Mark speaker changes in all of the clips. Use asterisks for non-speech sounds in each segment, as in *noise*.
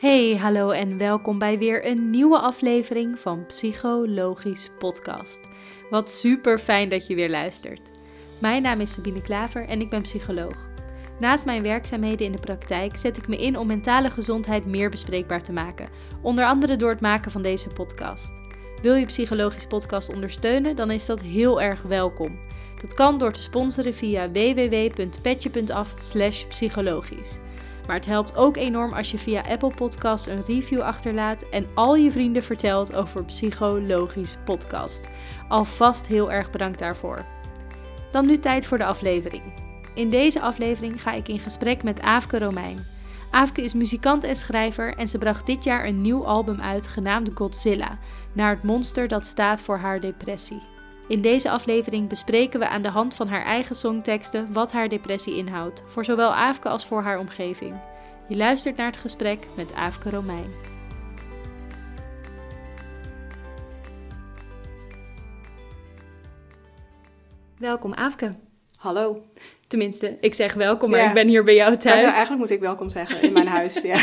Speaker 1: Hey, hallo en welkom bij weer een nieuwe aflevering van Psychologisch Podcast. Wat super fijn dat je weer luistert. Mijn naam is Sabine Klaver en ik ben psycholoog. Naast mijn werkzaamheden in de praktijk zet ik me in om mentale gezondheid meer bespreekbaar te maken, onder andere door het maken van deze podcast. Wil je Psychologisch Podcast ondersteunen, dan is dat heel erg welkom. Dat kan door te sponsoren via www.petje.af/psychologisch. Maar het helpt ook enorm als je via Apple Podcasts een review achterlaat en al je vrienden vertelt over Psychologisch Podcast. Alvast heel erg bedankt daarvoor. Dan nu tijd voor de aflevering. In deze aflevering ga ik in gesprek met Aafke Romein. Aafke is muzikant en schrijver en ze bracht dit jaar een nieuw album uit genaamd Godzilla, naar het monster dat staat voor haar depressie. In deze aflevering bespreken we aan de hand van haar eigen songteksten wat haar depressie inhoudt, voor zowel Aafke als voor haar omgeving. Je luistert naar het gesprek met Aafke Romein. Welkom Aafke.
Speaker 2: Hallo.
Speaker 1: Tenminste, ik zeg welkom, maar
Speaker 2: Ja.
Speaker 1: ik ben hier bij jou
Speaker 2: Ja,
Speaker 1: thuis.
Speaker 2: eigenlijk moet ik welkom zeggen in mijn huis. Ja.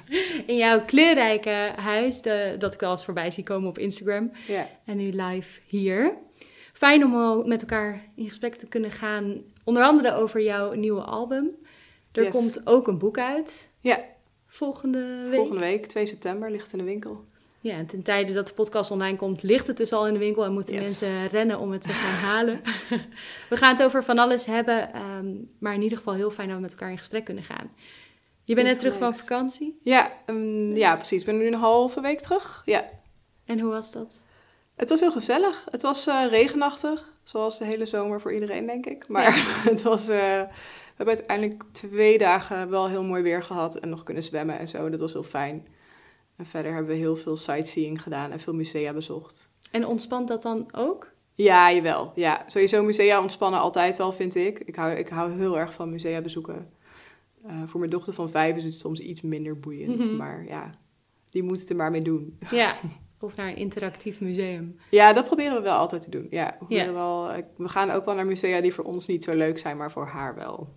Speaker 2: *laughs*
Speaker 1: In jouw kleurrijke huis, de- dat ik wel eens voorbij zie komen op Instagram.
Speaker 2: Ja.
Speaker 1: En nu live hier. Fijn om al met elkaar in gesprek te kunnen gaan. Onder andere over jouw nieuwe album. Er
Speaker 2: Yes.
Speaker 1: komt ook een boek uit.
Speaker 2: Ja.
Speaker 1: Volgende week.
Speaker 2: Volgende week, 2 september, ligt het in de winkel.
Speaker 1: Ja, en ten tijde dat de podcast online komt, ligt het dus al in de winkel en moeten
Speaker 2: Yes.
Speaker 1: mensen rennen om het te gaan halen. *laughs* we gaan het over van alles hebben, ehm, maar in ieder geval heel fijn dat we met elkaar in gesprek kunnen gaan. Je bent net terug van vakantie.
Speaker 2: Ja, ehm, ja, precies. Ik ben nu een halve week terug. Ja.
Speaker 1: En hoe was dat?
Speaker 2: Het was heel gezellig. Het was eh, regenachtig, zoals de hele zomer voor iedereen, denk ik. Maar *laughs* het was... eh, we hebben uiteindelijk twee dagen wel heel mooi weer gehad en nog kunnen zwemmen en zo. Dat was heel fijn. En verder hebben we heel veel sightseeing gedaan en veel musea bezocht.
Speaker 1: En ontspant dat dan ook?
Speaker 2: Ja, jawel. Ja, sowieso musea ontspannen altijd wel, vind ik. Ik hou, ik hou heel erg van musea bezoeken. Eh, voor mijn dochter van vijf is het soms iets minder boeiend.
Speaker 1: Mhm.
Speaker 2: Maar ja, die moet het er maar mee doen.
Speaker 1: Ja. *laughs* Of naar een interactief museum.
Speaker 2: Ja, dat proberen we wel altijd te doen. Ja, we,
Speaker 1: Ja.
Speaker 2: Wel, ik- we gaan ook wel naar musea die voor ons niet zo leuk zijn, maar voor haar wel.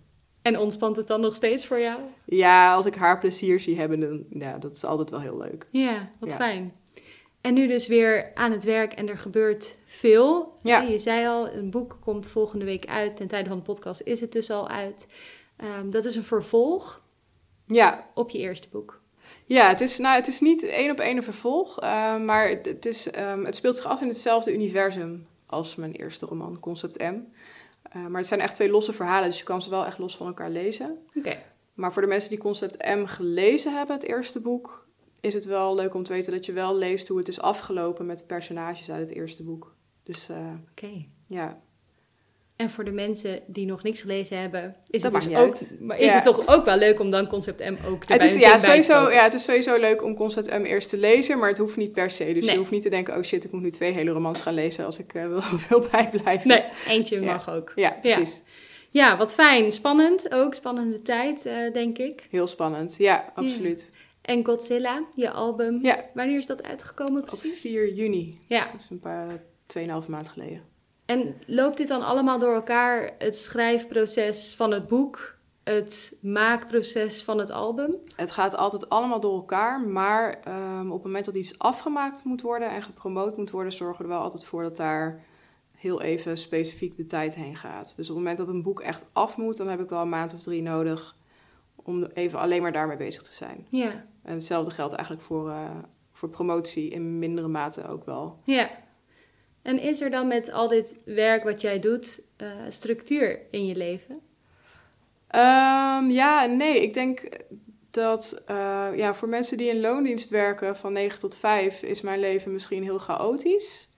Speaker 1: En ontspant het dan nog steeds voor jou?
Speaker 2: Ja, als ik haar plezier zie hebben, dan ja, dat is altijd wel heel leuk.
Speaker 1: Ja, wat
Speaker 2: Ja.
Speaker 1: fijn. En nu dus weer aan het werk en er gebeurt veel.
Speaker 2: Ja.
Speaker 1: Je zei al, een boek komt volgende week uit. Ten tijde van de podcast is het dus al uit. Ehm, dat is een vervolg
Speaker 2: Ja,
Speaker 1: op je eerste boek.
Speaker 2: Ja, het is, nou, het is niet één op één een vervolg, eh, maar het, het is, ehm, het speelt zich af in hetzelfde universum als mijn eerste roman, Concept M. Eh, maar het zijn echt twee losse verhalen, dus je kan ze wel echt los van elkaar lezen.
Speaker 1: Oké.
Speaker 2: Maar voor de mensen die Concept M gelezen hebben, het eerste boek, is het wel leuk om te weten dat je wel leest hoe het is afgelopen met de personages uit het eerste boek. Dus eh,
Speaker 1: Oké.
Speaker 2: ja,
Speaker 1: En voor de mensen die nog niks gelezen hebben, is
Speaker 2: Dat
Speaker 1: het dus ook, maar is
Speaker 2: Ja.
Speaker 1: het toch ook wel leuk om dan Concept M ook erbij
Speaker 2: het is,
Speaker 1: meteen
Speaker 2: ja,
Speaker 1: bij te
Speaker 2: sowieso,
Speaker 1: kopen?
Speaker 2: ja, het is sowieso leuk om Concept M eerst te lezen, maar het hoeft niet per se. Dus
Speaker 1: Nee.
Speaker 2: je hoeft niet te denken, oh shit, ik moet nu twee hele romans gaan lezen als ik eh, *laughs* wil, wil bijblijven.
Speaker 1: Nee, eentje
Speaker 2: Ja.
Speaker 1: mag ook.
Speaker 2: Ja, precies.
Speaker 1: Ja, wat fijn. Spannend ook. Spannende tijd, eh, denk ik.
Speaker 2: Heel spannend. Ja, absoluut.
Speaker 1: En Godzilla, je album.
Speaker 2: Ja,
Speaker 1: Wanneer is dat uitgekomen
Speaker 2: op
Speaker 1: precies?
Speaker 2: 4 juni.
Speaker 1: Ja.
Speaker 2: Dus dat is een paar, 2,5 maand geleden.
Speaker 1: En loopt dit dan allemaal door elkaar? Het schrijfproces van het boek, het maakproces van het album?
Speaker 2: Het gaat altijd allemaal door elkaar, maar ehm, op het moment dat iets afgemaakt moet worden en gepromoot moet worden, zorgen we er wel altijd voor dat daar heel even specifiek de tijd heen gaat. Dus op het moment dat een boek echt af moet, dan heb ik wel een maand of drie nodig om even alleen maar daarmee bezig te zijn.
Speaker 1: Ja,
Speaker 2: En hetzelfde geldt eigenlijk voor, eh, voor promotie in mindere mate ook wel.
Speaker 1: ja. En is er dan met al dit werk wat jij doet, eh, structuur in je leven?
Speaker 2: Ehm, ja, nee. Ik denk dat eh, ja, voor mensen die in loondienst werken van 9 tot 5 is mijn leven misschien heel chaotisch.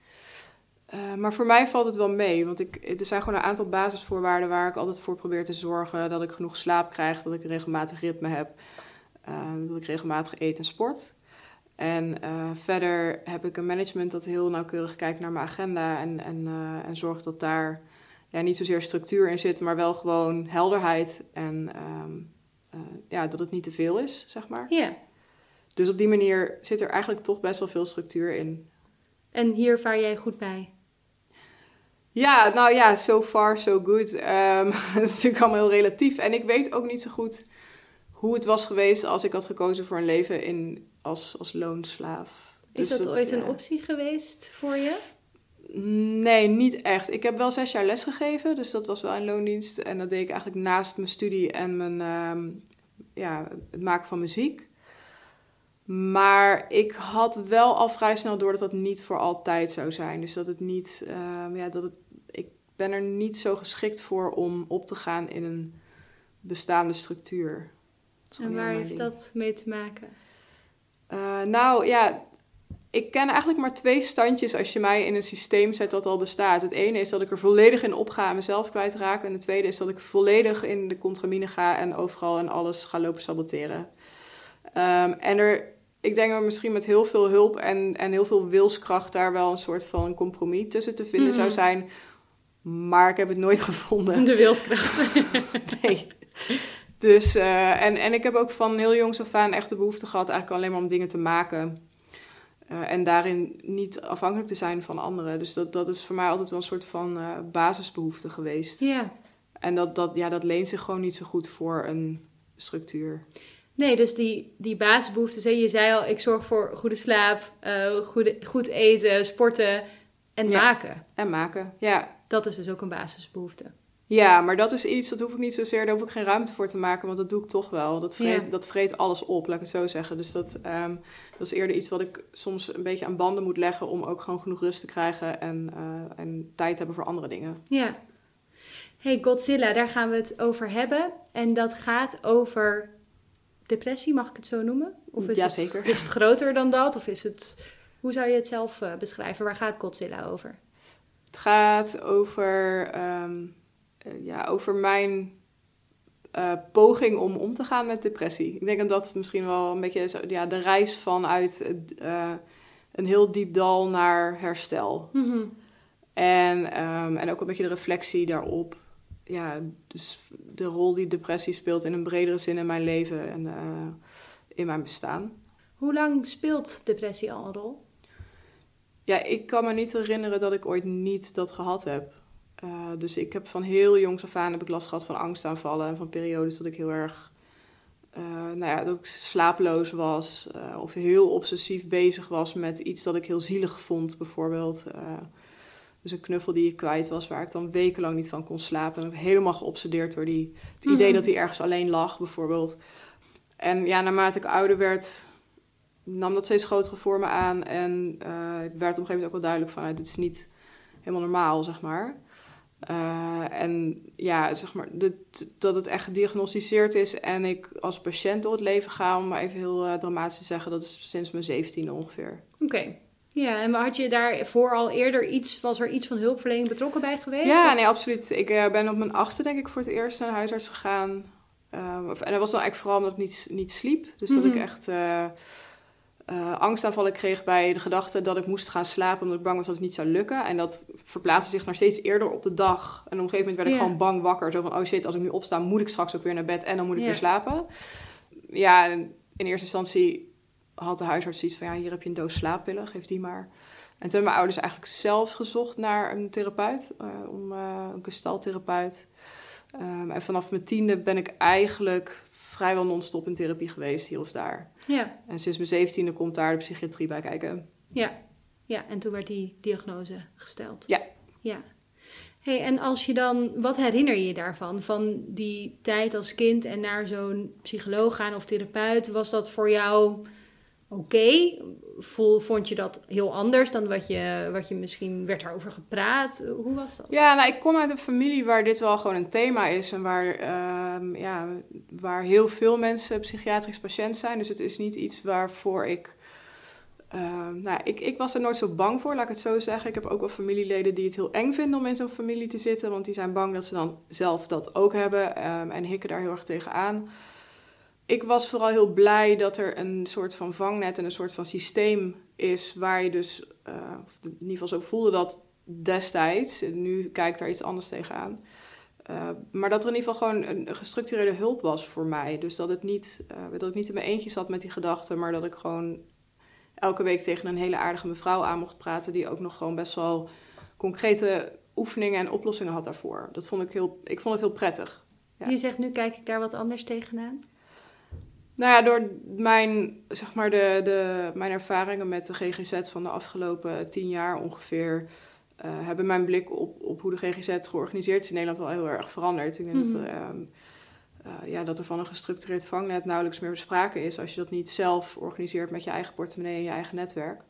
Speaker 2: Eh, maar voor mij valt het wel mee, want ik, er zijn gewoon een aantal basisvoorwaarden waar ik altijd voor probeer te zorgen. Dat ik genoeg slaap krijg, dat ik een regelmatig ritme heb, dat ik regelmatig eet en sport. En eh, verder heb ik een management dat heel nauwkeurig kijkt naar mijn agenda en, en, eh, en zorgt dat daar ja, niet zozeer structuur in zit, maar wel gewoon helderheid en ehm, eh, ja, dat het niet te veel is, zeg maar.
Speaker 1: Ja.
Speaker 2: Dus op die manier zit er eigenlijk toch best wel veel structuur in.
Speaker 1: En hier vaar jij goed bij?
Speaker 2: Ja, nou ja, so far so good. Ehm, *laughs* dat is natuurlijk allemaal heel relatief. En ik weet ook niet zo goed hoe het was geweest als ik had gekozen voor een leven in, als, als loonslaaf.
Speaker 1: Is
Speaker 2: Dus
Speaker 1: dat, ooit
Speaker 2: ja.
Speaker 1: een optie geweest voor je?
Speaker 2: Nee, niet echt. Ik heb wel zes jaar les gegeven, dus dat was wel in loondienst. En dat deed ik eigenlijk naast mijn studie en mijn, ehm, ja, het maken van muziek. Maar ik had wel al vrij snel door dat dat niet voor altijd zou zijn. Dus dat het niet, ehm, ja, dat het, ik ben er niet zo geschikt voor om op te gaan in een bestaande structuur.
Speaker 1: En waar heeft
Speaker 2: ding.
Speaker 1: dat mee te maken?
Speaker 2: Eh, nou ja, ik ken eigenlijk maar twee standjes als je mij in een systeem zet dat al bestaat. Het ene is dat ik er volledig in opga en mezelf kwijtraak. En het tweede is dat ik volledig in de contramine ga en overal en alles ga lopen saboteren. Ehm, en er, ik denk er misschien met heel veel hulp en, en heel veel wilskracht daar wel een soort van compromis tussen te vinden zou
Speaker 1: Mhm.
Speaker 2: zijn. Maar ik heb het nooit gevonden.
Speaker 1: De wilskracht. *laughs*
Speaker 2: Nee. Dus, eh, en, en ik heb ook van heel jongs af aan echt de behoefte gehad eigenlijk alleen maar om dingen te maken. Eh, en daarin niet afhankelijk te zijn van anderen. Dus dat, dat is voor mij altijd wel een soort van eh, basisbehoefte geweest.
Speaker 1: ja.
Speaker 2: En dat, dat, ja, dat leent zich gewoon niet zo goed voor een structuur.
Speaker 1: Nee, dus die, die basisbehoeften. hè, Je zei al, ik zorg voor goede slaap, goede, goed eten, sporten en
Speaker 2: Ja.
Speaker 1: maken.
Speaker 2: En maken, ja.
Speaker 1: Dat is dus ook een basisbehoefte.
Speaker 2: Ja, maar dat is iets, dat hoef ik niet zozeer, daar hoef ik geen ruimte voor te maken, want dat doe ik toch wel. Dat vreet,
Speaker 1: Ja.
Speaker 2: dat vreet alles op, laat ik het zo zeggen. Dus dat, ehm, dat is eerder iets wat ik soms een beetje aan banden moet leggen om ook gewoon genoeg rust te krijgen en, eh, en tijd te hebben voor andere dingen.
Speaker 1: Ja. Hey, Godzilla, daar gaan we het over hebben. En dat gaat over depressie, mag ik het zo noemen? Of is,
Speaker 2: Ja,
Speaker 1: het,
Speaker 2: zeker.
Speaker 1: is het groter dan dat? Of is het... Hoe zou je het zelf eh, beschrijven? Waar gaat Godzilla over?
Speaker 2: Het gaat over, ehm, eh, ja, over mijn eh, poging om om te gaan met depressie. Ik denk dat dat misschien wel een beetje zo, ja, de reis vanuit eh, een heel diep dal naar herstel.
Speaker 1: Mhm.
Speaker 2: En, ehm, en ook een beetje de reflectie daarop. Ja, dus de rol die depressie speelt in een bredere zin in mijn leven en in mijn bestaan.
Speaker 1: Hoe lang speelt depressie al een rol?
Speaker 2: Ja, ik kan me niet herinneren dat ik ooit niet dat gehad heb. Eh, dus ik heb van heel jongs af aan heb ik last gehad van angstaanvallen en van periodes dat ik heel erg, eh, nou ja, dat ik slapeloos was eh, of heel obsessief bezig was met iets dat ik heel zielig vond, bijvoorbeeld. Dus een knuffel die ik kwijt was, waar ik dan wekenlang niet van kon slapen. En ik helemaal geobsedeerd door die, het idee
Speaker 1: Mhm.
Speaker 2: dat hij ergens alleen lag, bijvoorbeeld. En ja, naarmate ik ouder werd, nam dat steeds grotere vormen aan. En werd op een gegeven moment ook wel duidelijk van, eh, dit is niet helemaal normaal, zeg maar. Eh, en ja, zeg maar, dit- dat het echt gediagnosticeerd is en ik als patiënt door het leven ga, om maar even heel eh, dramatisch te zeggen, dat is sinds mijn zeventiende ongeveer.
Speaker 1: Oké. Ja, en had je daarvoor al eerder iets, was er iets van hulpverlening betrokken bij geweest?
Speaker 2: Ja,
Speaker 1: Of-
Speaker 2: nee, absoluut. Ik eh, ben op mijn achtste, denk ik, voor het eerst naar de huisarts gegaan. En dat was dan eigenlijk vooral omdat ik niet, niet sliep. Dus dat
Speaker 1: Mhm.
Speaker 2: ik echt eh, angstaanvallen kreeg bij de gedachte dat ik moest gaan slapen... omdat ik bang was dat het niet zou lukken. En dat verplaatste zich naar steeds eerder op de dag. En op een gegeven moment werd ik gewoon bang wakker. Zo van, oh shit, als ik nu opsta, moet ik straks ook weer naar bed... en dan moet ik weer slapen. Ja, in eerste instantie had de huisarts iets van... ja, hier heb je een doos slaappillen, geef die maar... En toen hebben mijn ouders eigenlijk zelf gezocht naar een therapeut, eh, om, eh, een gestaltherapeut. Ehm, en vanaf mijn tiende ben ik eigenlijk vrijwel non-stop in therapie geweest, hier of daar.
Speaker 1: Ja,
Speaker 2: En sinds mijn zeventiende komt daar de psychiatrie bij kijken.
Speaker 1: ja. Ja, en toen werd die diagnose gesteld.
Speaker 2: Ja.
Speaker 1: Ja. Hey, en als je dan, wat herinner je je daarvan? Van die tijd als kind en naar zo'n psycholoog gaan of therapeut, was dat voor jou oké? Voel, vond je dat heel anders dan wat je, wat je misschien werd daarover gepraat? Hoe was dat?
Speaker 2: Ja, nou, ik kom uit een familie waar dit wel gewoon een thema is. En waar, ehm, ja, waar heel veel mensen psychiatrisch patiënt zijn. Dus het is niet iets waarvoor ik... ehm, nou, ik, ik was er nooit zo bang voor, laat ik het zo zeggen. Ik heb ook wel familieleden die het heel eng vinden om in zo'n familie te zitten. Want die zijn bang dat ze dan zelf dat ook hebben. ehm, en hikken daar heel erg tegen aan. Ik was vooral heel blij dat er een soort van vangnet en een soort van systeem is... waar je dus, eh, in ieder geval zo voelde dat destijds. Nu kijk ik daar iets anders tegenaan. Uh, maar dat er in ieder geval gewoon een gestructureerde hulp was voor mij. Dus dat, het niet, uh, dat ik niet in mijn eentje zat met die gedachten, maar dat ik gewoon elke week tegen een hele aardige mevrouw aan mocht praten, die ook nog gewoon best wel concrete oefeningen en oplossingen had daarvoor. Dat vond ik heel, ik vond het heel prettig.
Speaker 1: Ja. Je zegt nu kijk ik daar wat anders tegenaan.
Speaker 2: Nou ja, door mijn, zeg maar de, de, mijn ervaringen met de GGZ van de afgelopen tien jaar ongeveer... Uh, hebben mijn blik op, op hoe de GGZ georganiseerd is in Nederland wel heel erg veranderd. Ik denk dat,
Speaker 1: Mhm.
Speaker 2: ehm, eh, ja, dat er van een gestructureerd vangnet nauwelijks meer sprake is als je dat niet zelf organiseert met je eigen portemonnee en je eigen netwerk.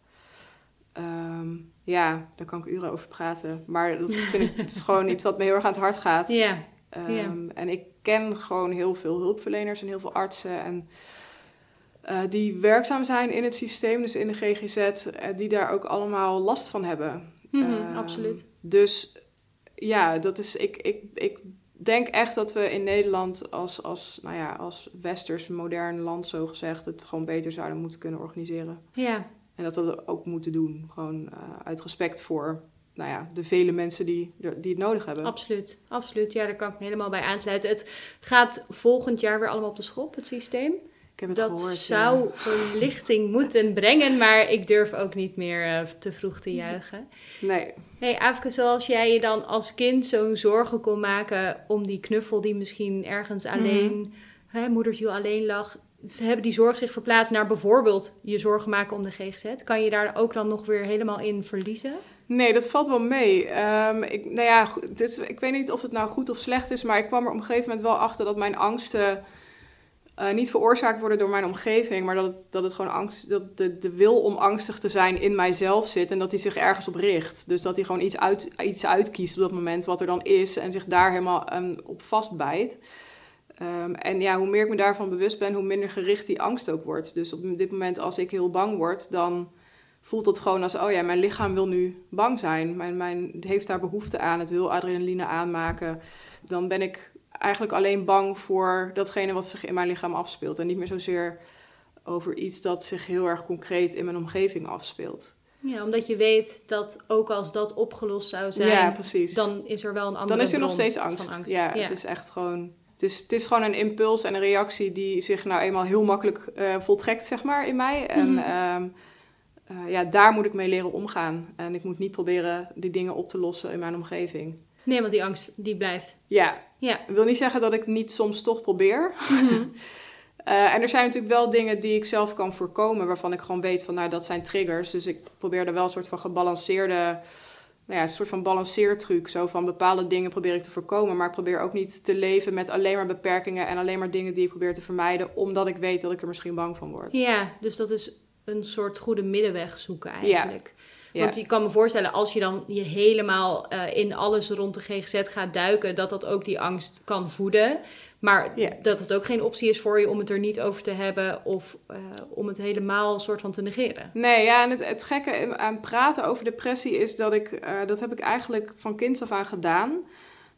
Speaker 2: Ehm, ja, daar kan ik uren over praten. Maar dat vind ik *laughs* het is gewoon iets wat me heel erg aan het hart gaat.
Speaker 1: Ja,
Speaker 2: Ehm. En ik ken gewoon heel veel hulpverleners en heel veel artsen. En, eh, die werkzaam zijn in het systeem, dus in de GGZ, eh, die daar ook allemaal last van hebben.
Speaker 1: Mhm,
Speaker 2: Ehm,
Speaker 1: absoluut.
Speaker 2: Dus ja, dat is, ik, ik, ik denk echt dat we in Nederland als, als, nou ja, als westers modern land, zo gezegd, het gewoon beter zouden moeten kunnen organiseren.
Speaker 1: Ja,
Speaker 2: En dat we dat ook moeten doen. Gewoon eh, uit respect voor nou ja, de vele mensen die, die het nodig hebben.
Speaker 1: absoluut. Absoluut. Ja, daar kan ik me helemaal bij aansluiten. Het gaat volgend jaar weer allemaal op de schop, het systeem.
Speaker 2: Ik heb het
Speaker 1: Dat
Speaker 2: gehoord.
Speaker 1: zou
Speaker 2: ja.
Speaker 1: verlichting *laughs* moeten brengen, maar ik durf ook niet meer eh, te vroeg te juichen.
Speaker 2: Nee.
Speaker 1: Hey Afke, zoals jij je dan als kind zo'n zorgen kon maken om die knuffel die misschien ergens
Speaker 2: Mhm.
Speaker 1: alleen, hè, moederziel alleen lag, hebben die zorg zich verplaatst naar bijvoorbeeld je zorgen maken om de GGZ? Kan je daar ook dan nog weer helemaal in verliezen?
Speaker 2: Nee, dat valt wel mee. Ehm, ik, nou ja, dit, ik weet niet of het nou goed of slecht is, maar ik kwam er op een gegeven moment wel achter dat mijn angsten eh, niet veroorzaakt worden door mijn omgeving, maar dat het, dat het gewoon angst, dat de, de wil om angstig te zijn in mijzelf zit en dat die zich ergens op richt. Dus dat hij gewoon iets, uit, iets uitkiest op dat moment wat er dan is en zich daar helemaal ehm, op vastbijt. Ehm, en ja, hoe meer ik me daarvan bewust ben, hoe minder gericht die angst ook wordt. Dus op dit moment, als ik heel bang word, dan voelt het gewoon als, oh ja, mijn lichaam wil nu bang zijn. Mijn, mijn het heeft daar behoefte aan, het wil adrenaline aanmaken. Dan ben ik eigenlijk alleen bang voor datgene wat zich in mijn lichaam afspeelt. En niet meer zozeer over iets dat zich heel erg concreet in mijn omgeving afspeelt.
Speaker 1: Ja, omdat je weet dat ook als dat opgelost zou zijn,
Speaker 2: ja, precies.
Speaker 1: dan is er wel een andere
Speaker 2: dan is er nog steeds angst. Ja, het is echt gewoon. Het is, het is gewoon een impuls en een reactie die zich nou eenmaal heel makkelijk eh, voltrekt, zeg maar, in mij. En
Speaker 1: Mhm.
Speaker 2: ehm, eh, ja, daar moet ik mee leren omgaan. En ik moet niet proberen die dingen op te lossen in mijn omgeving.
Speaker 1: Nee, want die angst die blijft.
Speaker 2: Ja,
Speaker 1: Ja.
Speaker 2: ik wil niet zeggen dat ik niet soms toch probeer. *laughs* Eh, en er zijn natuurlijk wel dingen die ik zelf kan voorkomen, waarvan ik gewoon weet van, nou, dat zijn triggers. Dus ik probeer er wel een soort van gebalanceerde, nou ja, een soort van balanceertruc. Zo van bepaalde dingen probeer ik te voorkomen, maar ik probeer ook niet te leven met alleen maar beperkingen en alleen maar dingen die ik probeer te vermijden, omdat ik weet dat ik er misschien bang van word.
Speaker 1: Ja, dus dat is een soort goede middenweg zoeken eigenlijk.
Speaker 2: Ja.
Speaker 1: Want je kan me voorstellen, als je dan je helemaal eh, in alles rond de GGZ gaat duiken, dat dat ook die angst kan voeden. Maar dat het ook geen optie is voor je om het er niet over te hebben of eh, om het helemaal soort van te negeren.
Speaker 2: Nee, ja, en het, het gekke aan praten over depressie is dat ik, eh, dat heb ik eigenlijk van kinds af aan gedaan.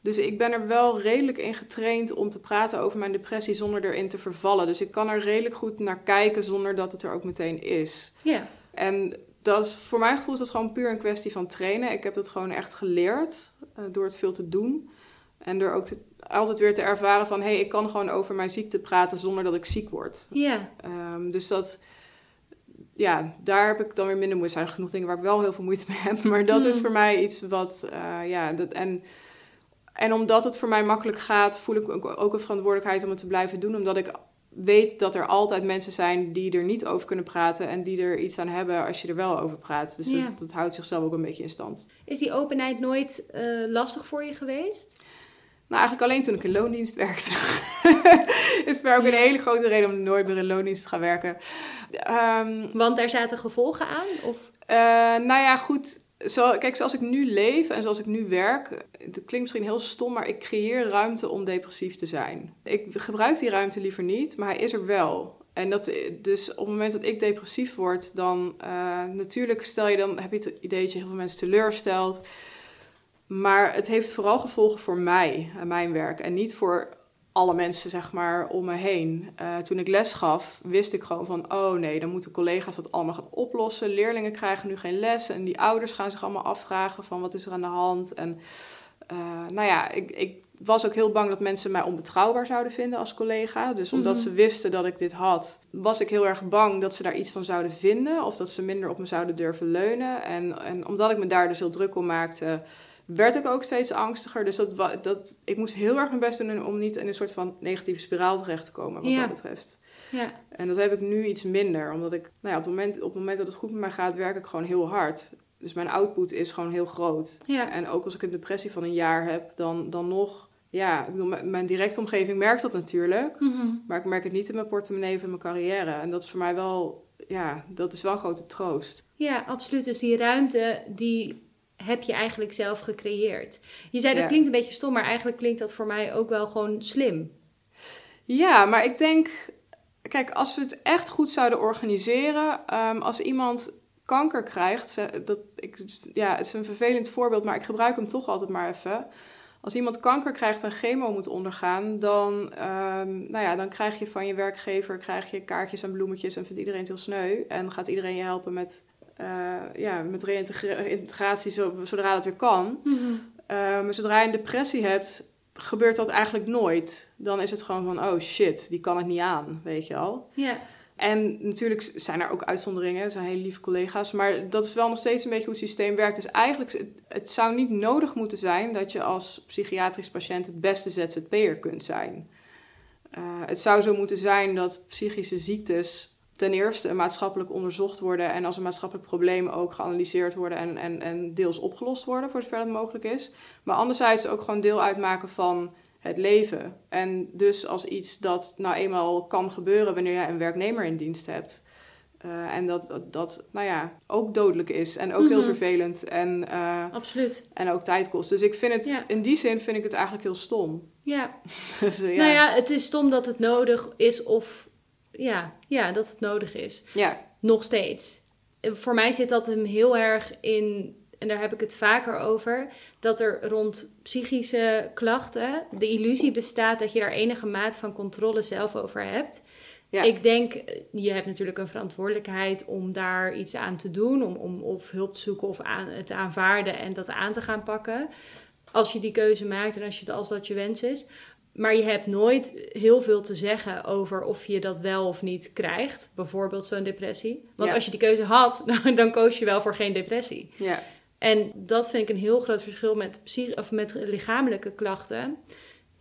Speaker 2: Dus ik ben er wel redelijk in getraind om te praten over mijn depressie zonder erin te vervallen. Dus ik kan er redelijk goed naar kijken zonder dat het er ook meteen is.
Speaker 1: Ja,
Speaker 2: En dat is, voor mijn gevoel is dat gewoon puur een kwestie van trainen. Ik heb het gewoon echt geleerd eh, door het veel te doen. En door ook te- altijd weer te ervaren van... hé, hey, ik kan gewoon over mijn ziekte praten zonder dat ik ziek word.
Speaker 1: ja,
Speaker 2: Ehm, dus dat, ja, daar heb ik dan weer minder moeite. Er zijn genoeg dingen waar ik wel heel veel moeite mee heb. *laughs* Maar dat is
Speaker 1: Hmm.
Speaker 2: voor mij iets wat, eh, ja, dat, en, en omdat het voor mij makkelijk gaat, voel ik ook, een verantwoordelijkheid om het te blijven doen. Omdat ik weet dat er altijd mensen zijn die er niet over kunnen praten en die er iets aan hebben als je er wel over praat. Dus
Speaker 1: Ja.
Speaker 2: dat, dat houdt zichzelf ook een beetje in stand.
Speaker 1: Is die openheid nooit eh, lastig voor je geweest?
Speaker 2: Nou, eigenlijk alleen toen ik in loondienst werkte. *laughs* is voor mij ook een hele grote reden om nooit meer in loondienst te gaan werken. Ehm,
Speaker 1: Want daar zaten gevolgen aan? Of...
Speaker 2: Eh, nou ja, goed. Zo, kijk, zoals ik nu leef en zoals ik nu werk, het klinkt misschien heel stom, maar ik creëer ruimte om depressief te zijn. Ik gebruik die ruimte liever niet, maar hij is er wel. En dat, dus op het moment dat ik depressief word, dan eh, natuurlijk stel je dan, heb je het idee dat je heel veel mensen teleurstelt. Maar het heeft vooral gevolgen voor mij en mijn werk en niet voor alle mensen, zeg maar, om me heen. Eh, toen ik les gaf, wist ik gewoon van... oh nee, dan moeten collega's dat allemaal gaan oplossen. Leerlingen krijgen nu geen les. En die ouders gaan zich allemaal afvragen van wat is er aan de hand. En eh, nou ja, ik, ik was ook heel bang dat mensen mij onbetrouwbaar zouden vinden als collega. Dus omdat
Speaker 1: Mhm.
Speaker 2: ze wisten dat ik dit had, was ik heel erg bang dat ze daar iets van zouden vinden. Of dat ze minder op me zouden durven leunen. En, en omdat ik me daar dus heel druk om maakte werd ik ook steeds angstiger. Dus dat, dat, ik moest heel erg mijn best doen om niet in een soort van negatieve spiraal terecht te komen, wat
Speaker 1: Ja.
Speaker 2: dat betreft.
Speaker 1: Ja.
Speaker 2: En dat heb ik nu iets minder, omdat ik, nou ja, op het moment, op het moment dat het goed met mij gaat, werk ik gewoon heel hard. Dus mijn output is gewoon heel groot.
Speaker 1: Ja.
Speaker 2: En ook als ik een depressie van een jaar heb, dan, dan nog, ja, ik bedoel, mijn- mijn directe omgeving merkt dat natuurlijk.
Speaker 1: Mhm.
Speaker 2: Maar ik merk het niet in mijn portemonnee of in mijn carrière. En dat is voor mij wel, ja, dat is wel een grote troost.
Speaker 1: Ja, absoluut. Dus die ruimte, die heb je eigenlijk zelf gecreëerd. Je zei, dat
Speaker 2: Ja.
Speaker 1: klinkt een beetje stom, maar eigenlijk klinkt dat voor mij ook wel gewoon slim.
Speaker 2: Ja, maar ik denk, kijk, als we het echt goed zouden organiseren, ehm, als iemand kanker krijgt, dat, ik, ja, het is een vervelend voorbeeld, maar ik gebruik hem toch altijd maar even. Als iemand kanker krijgt en chemo moet ondergaan, dan, ehm, nou ja, dan krijg je van je werkgever krijg je kaartjes en bloemetjes en vindt iedereen het heel sneu. En gaat iedereen je helpen met, ja, met reïntegratie zo- zodra dat weer kan. Eh, maar zodra je een depressie hebt, gebeurt dat eigenlijk nooit. Dan is het gewoon van, oh shit, die kan het niet aan, weet je al.
Speaker 1: Ja.
Speaker 2: En natuurlijk zijn er ook uitzonderingen, er zijn hele lieve collega's. Maar dat is wel nog steeds een beetje hoe het systeem werkt. Dus eigenlijk, het, het zou niet nodig moeten zijn dat je als psychiatrisch patiënt het beste ZZP'er kunt zijn. Eh, het zou zo moeten zijn dat psychische ziektes ten eerste maatschappelijk onderzocht worden en als een maatschappelijk probleem ook geanalyseerd worden en, en, en deels opgelost worden, voor zover dat mogelijk is. Maar anderzijds ook gewoon deel uitmaken van het leven. En dus als iets dat nou eenmaal kan gebeuren wanneer je een werknemer in dienst hebt. Eh, en dat, dat, dat, nou ja, ook dodelijk is en ook heel
Speaker 1: Mhm.
Speaker 2: vervelend en, eh,
Speaker 1: Absoluut.
Speaker 2: en ook tijd kost. Dus ik vind het,
Speaker 1: Ja.
Speaker 2: in die zin vind ik het eigenlijk heel stom.
Speaker 1: Ja. *laughs*
Speaker 2: dus, ja.
Speaker 1: Nou ja, het is stom dat het nodig is of... Ja, ja, dat het nodig is.
Speaker 2: ja.
Speaker 1: Nog steeds. Voor mij zit dat hem heel erg in, en daar heb ik het vaker over, dat er rond psychische klachten de illusie bestaat dat je daar enige maat van controle zelf over hebt.
Speaker 2: Ja.
Speaker 1: Ik denk, je hebt natuurlijk een verantwoordelijkheid om daar iets aan te doen, om, om of hulp te zoeken of aan, het te aanvaarden en dat aan te gaan pakken. Als je die keuze maakt en als, je, als dat je wens is. Maar je hebt nooit heel veel te zeggen over of je dat wel of niet krijgt. Bijvoorbeeld zo'n depressie. Want
Speaker 2: Ja.
Speaker 1: als je die keuze had, *laughs* dan, dan koos je wel voor geen depressie.
Speaker 2: ja.
Speaker 1: En dat vind ik een heel groot verschil met, psych of met lichamelijke klachten.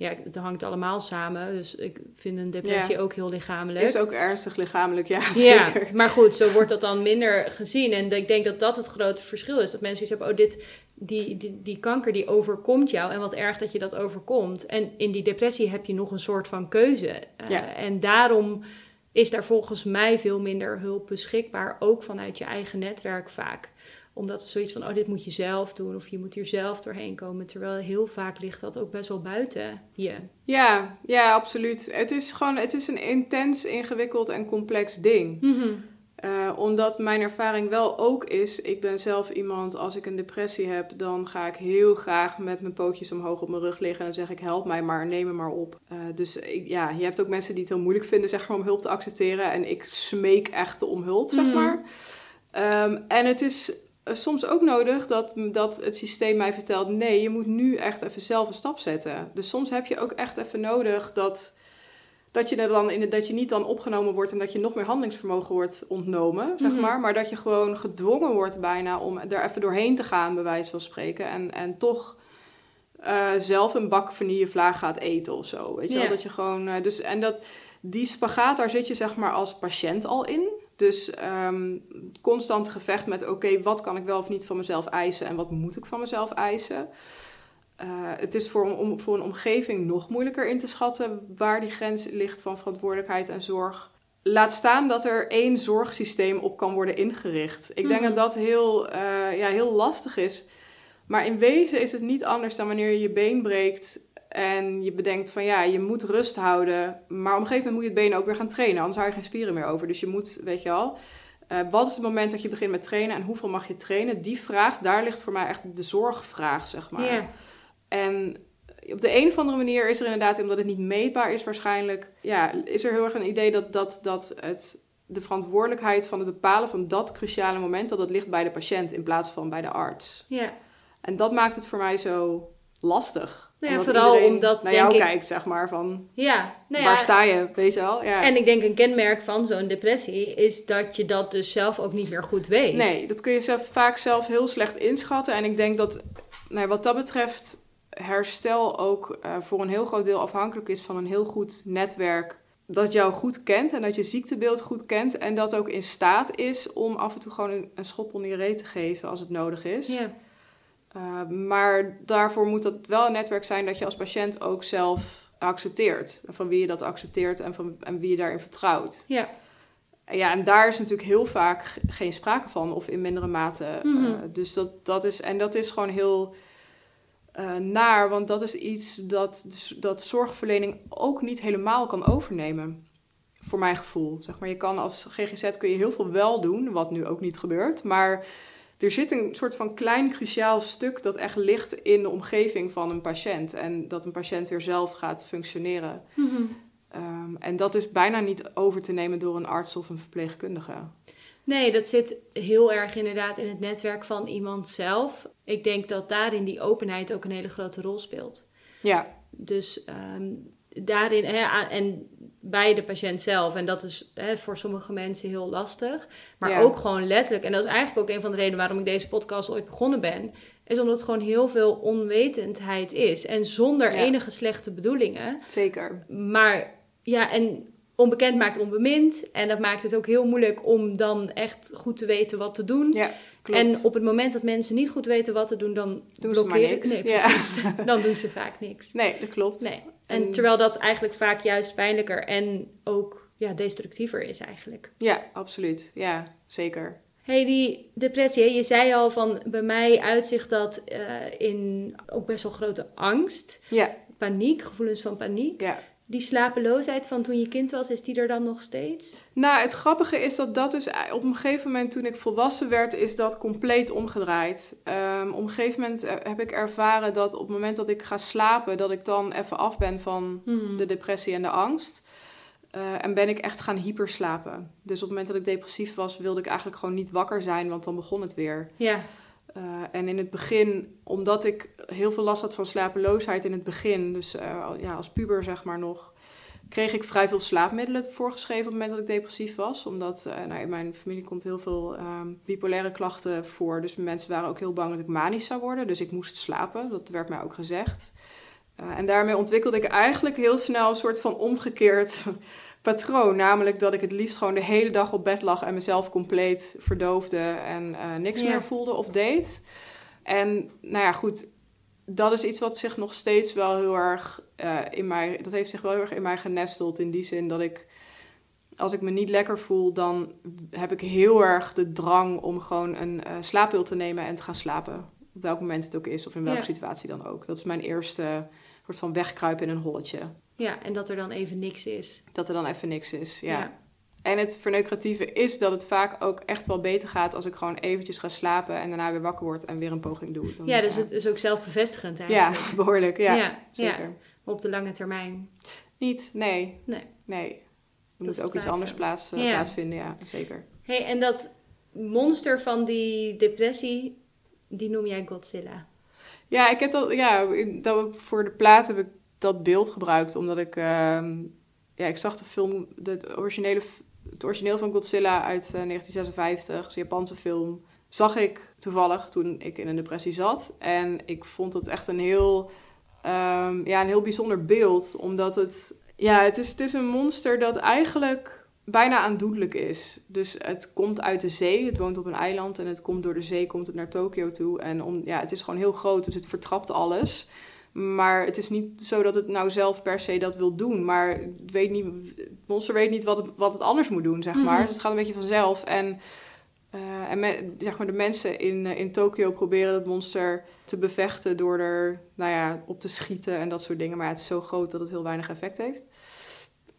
Speaker 1: Ja, het hangt allemaal samen. Dus ik vind een depressie ook heel lichamelijk.
Speaker 2: Is ook ernstig lichamelijk, ja,
Speaker 1: Ja,
Speaker 2: zeker.
Speaker 1: maar goed, zo wordt dat dan minder gezien. En ik denk dat dat het grote verschil is. Dat mensen iets hebben, oh, dit, die, die, die kanker die overkomt jou. En wat erg dat je dat overkomt. En in die depressie heb je nog een soort van keuze. Eh,
Speaker 2: Ja.
Speaker 1: En daarom is daar volgens mij veel minder hulp beschikbaar. Ook vanuit je eigen netwerk vaak omdat we zoiets van, oh, dit moet je zelf doen. Of je moet hier zelf doorheen komen. Terwijl heel vaak ligt dat ook best wel buiten je.
Speaker 2: Ja, ja, absoluut. Het is gewoon, het is een intens, ingewikkeld en complex ding. Eh, omdat mijn ervaring wel ook is, ik ben zelf iemand, als ik een depressie heb, dan ga ik heel graag met mijn pootjes omhoog op mijn rug liggen en dan zeg ik, help mij maar, neem me maar op. Eh, dus ik, ja, je hebt ook mensen die het heel moeilijk vinden, zeg maar, om hulp te accepteren. En ik smeek echt om hulp, zeg
Speaker 1: Mhm.
Speaker 2: maar. Ehm, en het is soms ook nodig dat, dat het systeem mij vertelt, nee, je moet nu echt even zelf een stap zetten. Dus soms heb je ook echt even nodig dat dat je, er dan in, dat je niet dan opgenomen wordt en dat je nog meer handelingsvermogen wordt ontnomen, zeg
Speaker 1: Mhm.
Speaker 2: maar. Maar dat je gewoon gedwongen wordt bijna om er even doorheen te gaan, bij wijze van spreken. En, en toch eh, zelf een bak vanillevlaag gaat eten of zo. Weet je
Speaker 1: Ja.
Speaker 2: wel? Dat je gewoon... eh, dus, en dat, die spagaat, daar zit je zeg maar als patiënt al in. Dus ehm, constant gevecht met, oké, wat kan ik wel of niet van mezelf eisen en wat moet ik van mezelf eisen? Eh, het is voor, om, voor een omgeving nog moeilijker in te schatten waar die grens ligt van verantwoordelijkheid en zorg. Laat staan dat er één zorgsysteem op kan worden ingericht. Ik denk
Speaker 1: Mhm.
Speaker 2: dat dat heel, eh, ja, heel lastig is. Maar in wezen is het niet anders dan wanneer je je been breekt en je bedenkt van ja, je moet rust houden. Maar op een gegeven moment moet je het been ook weer gaan trainen, anders hou je geen spieren meer over. Dus je moet, weet je al, eh, wat is het moment dat je begint met trainen en hoeveel mag je trainen? Die vraag, daar ligt voor mij echt de zorgvraag, zeg maar. En op de een of andere manier is er inderdaad, omdat het niet meetbaar is waarschijnlijk, ja, is er heel erg een idee dat, dat, dat het, de verantwoordelijkheid van het bepalen van dat cruciale moment, dat dat ligt bij de patiënt in plaats van bij de arts.
Speaker 1: ja.
Speaker 2: En dat maakt het voor mij zo lastig.
Speaker 1: Nou ja,
Speaker 2: Omdat
Speaker 1: vooral omdat,
Speaker 2: naar
Speaker 1: denk
Speaker 2: jou
Speaker 1: ik-
Speaker 2: kijkt, zeg maar, van
Speaker 1: Ja, nou
Speaker 2: waar
Speaker 1: ja,
Speaker 2: sta je, weet je wel? Ja.
Speaker 1: En ik denk een kenmerk van zo'n depressie is dat je dat dus zelf ook niet meer goed weet.
Speaker 2: Nee, dat kun je zelf, vaak zelf heel slecht inschatten. En ik denk dat nou, wat dat betreft herstel ook uh, voor een heel groot deel afhankelijk is van een heel goed netwerk dat jou goed kent en dat je ziektebeeld goed kent en dat ook in staat is om af en toe gewoon een, een schop onder je reet te geven als het nodig is.
Speaker 1: Ja.
Speaker 2: Uh, maar daarvoor moet dat wel een netwerk zijn dat je als patiënt ook zelf accepteert. Van wie je dat accepteert en, van, en wie je daarin vertrouwt.
Speaker 1: Ja.
Speaker 2: Ja, en daar is natuurlijk heel vaak geen sprake van, of in mindere mate.
Speaker 1: Mhm.
Speaker 2: Uh, dus dat, dat is, en dat is gewoon heel uh, naar, want dat is iets dat, dat zorgverlening ook niet helemaal kan overnemen. Voor mijn gevoel. Zeg maar, je kan als GGZ kun je heel veel wel doen, wat nu ook niet gebeurt. Maar er zit een soort van klein cruciaal stuk dat echt ligt in de omgeving van een patiënt. En dat een patiënt weer zelf gaat functioneren.
Speaker 1: Mhm.
Speaker 2: Um, en dat is bijna niet over te nemen door een arts of een verpleegkundige.
Speaker 1: Nee, dat zit heel erg inderdaad in het netwerk van iemand zelf. Ik denk dat daarin die openheid ook een hele grote rol speelt.
Speaker 2: Ja.
Speaker 1: Dus um, daarin, hè, en bij de patiënt zelf, en dat is hè, voor sommige mensen heel lastig, maar
Speaker 2: Ja.
Speaker 1: ook gewoon letterlijk, en dat is eigenlijk ook een van de redenen waarom ik deze podcast ooit begonnen ben, is omdat het gewoon heel veel onwetendheid is. En zonder
Speaker 2: Ja.
Speaker 1: enige slechte bedoelingen.
Speaker 2: Zeker.
Speaker 1: Maar ja, en onbekend maakt onbemind. En dat maakt het ook heel moeilijk om dan echt goed te weten wat te doen.
Speaker 2: Ja, klopt.
Speaker 1: En op het moment dat mensen niet goed weten wat te doen, dan
Speaker 2: Doen ze maar niks.
Speaker 1: Nee,
Speaker 2: Ja. *laughs*
Speaker 1: dan doen ze vaak niks.
Speaker 2: Nee, dat klopt.
Speaker 1: Nee. En terwijl dat eigenlijk vaak juist pijnlijker en ook ja, destructiever is eigenlijk.
Speaker 2: Ja, absoluut. Ja, zeker.
Speaker 1: hey, die depressie, je zei al van bij mij uitzicht dat eh, in ook best wel grote angst,
Speaker 2: Ja,
Speaker 1: paniek, gevoelens van paniek.
Speaker 2: ja.
Speaker 1: Die slapeloosheid van toen je kind was, is die er dan nog steeds?
Speaker 2: Nou, het grappige is dat dat dus op een gegeven moment toen ik volwassen werd, is dat compleet omgedraaid. Ehm, op een gegeven moment eh, heb ik ervaren dat op het moment dat ik ga slapen, dat ik dan even af ben van
Speaker 1: Hmm.
Speaker 2: de depressie en de angst. Eh, en ben ik echt gaan hyperslapen. Dus op het moment dat ik depressief was, wilde ik eigenlijk gewoon niet wakker zijn, want dan begon het weer.
Speaker 1: Ja,
Speaker 2: Uh, en in het begin, omdat ik heel veel last had van slapeloosheid in het begin, dus uh, ja, als puber zeg maar nog, kreeg ik vrij veel slaapmiddelen voorgeschreven op het moment dat ik depressief was. Omdat uh, nou, in mijn familie komt heel veel um, bipolaire klachten voor. Dus mensen waren ook heel bang dat ik manisch zou worden. Dus ik moest slapen, dat werd mij ook gezegd. En daarmee ontwikkelde ik eigenlijk heel snel een soort van omgekeerd patroon. Namelijk dat ik het liefst gewoon de hele dag op bed lag en mezelf compleet verdoofde en uh, niks meer voelde of deed. En nou ja, goed, dat is iets wat zich nog steeds wel heel erg uh, in mij, dat heeft zich wel heel erg in mij genesteld. In die zin dat ik, als ik me niet lekker voel, dan heb ik heel erg de drang om gewoon een uh, slaappil te nemen en te gaan slapen. Op welk moment het ook is of in welke
Speaker 1: Ja.
Speaker 2: situatie dan ook. Dat is mijn eerste soort van wegkruipen in een holletje.
Speaker 1: ja, en dat er dan even niks is.
Speaker 2: Dat er dan even niks is, ja.
Speaker 1: Ja.
Speaker 2: En het verneukeratieve is dat het vaak ook echt wel beter gaat als ik gewoon eventjes ga slapen en daarna weer wakker word en weer een poging doe. Dan,
Speaker 1: Ja, dus
Speaker 2: ja.
Speaker 1: het is ook zelfbevestigend
Speaker 2: Ja,
Speaker 1: eigenlijk. *laughs*
Speaker 2: behoorlijk, ja.
Speaker 1: ja,
Speaker 2: zeker.
Speaker 1: ja. Maar op de lange termijn.
Speaker 2: Niet, nee,
Speaker 1: Nee.
Speaker 2: nee. Er moet ook iets anders plaats, eh,
Speaker 1: Ja.
Speaker 2: plaatsvinden, ja, zeker.
Speaker 1: hey, en dat monster van die depressie, die noem jij Godzilla.
Speaker 2: Ja, ik heb dat, ja, dat voor de plaat heb ik dat beeld gebruikt, omdat ik, ehm, ja, ik zag de film, de originele, het origineel van Godzilla uit eh, 1956, een Japanse film, zag ik toevallig toen ik in een depressie zat. En ik vond het echt een heel, ehm, ja, een heel bijzonder beeld, omdat het, ja, het is, het is een monster dat eigenlijk bijna aandoenlijk is. Dus het komt uit de zee, het woont op een eiland en het komt door de zee, komt het naar Tokio toe. En om, ja, het is gewoon heel groot, dus het vertrapt alles. Maar het is niet zo dat het nou zelf per se dat wil doen. Maar het, weet niet, het monster weet niet wat het, wat het anders moet doen, zeg maar.
Speaker 1: Mhm.
Speaker 2: Dus het gaat een beetje vanzelf. En, eh, en me- zeg maar, de mensen in, eh, in Tokio proberen het monster te bevechten... door er nou ja, op te schieten en dat soort dingen. Maar het is zo groot dat het heel weinig effect heeft.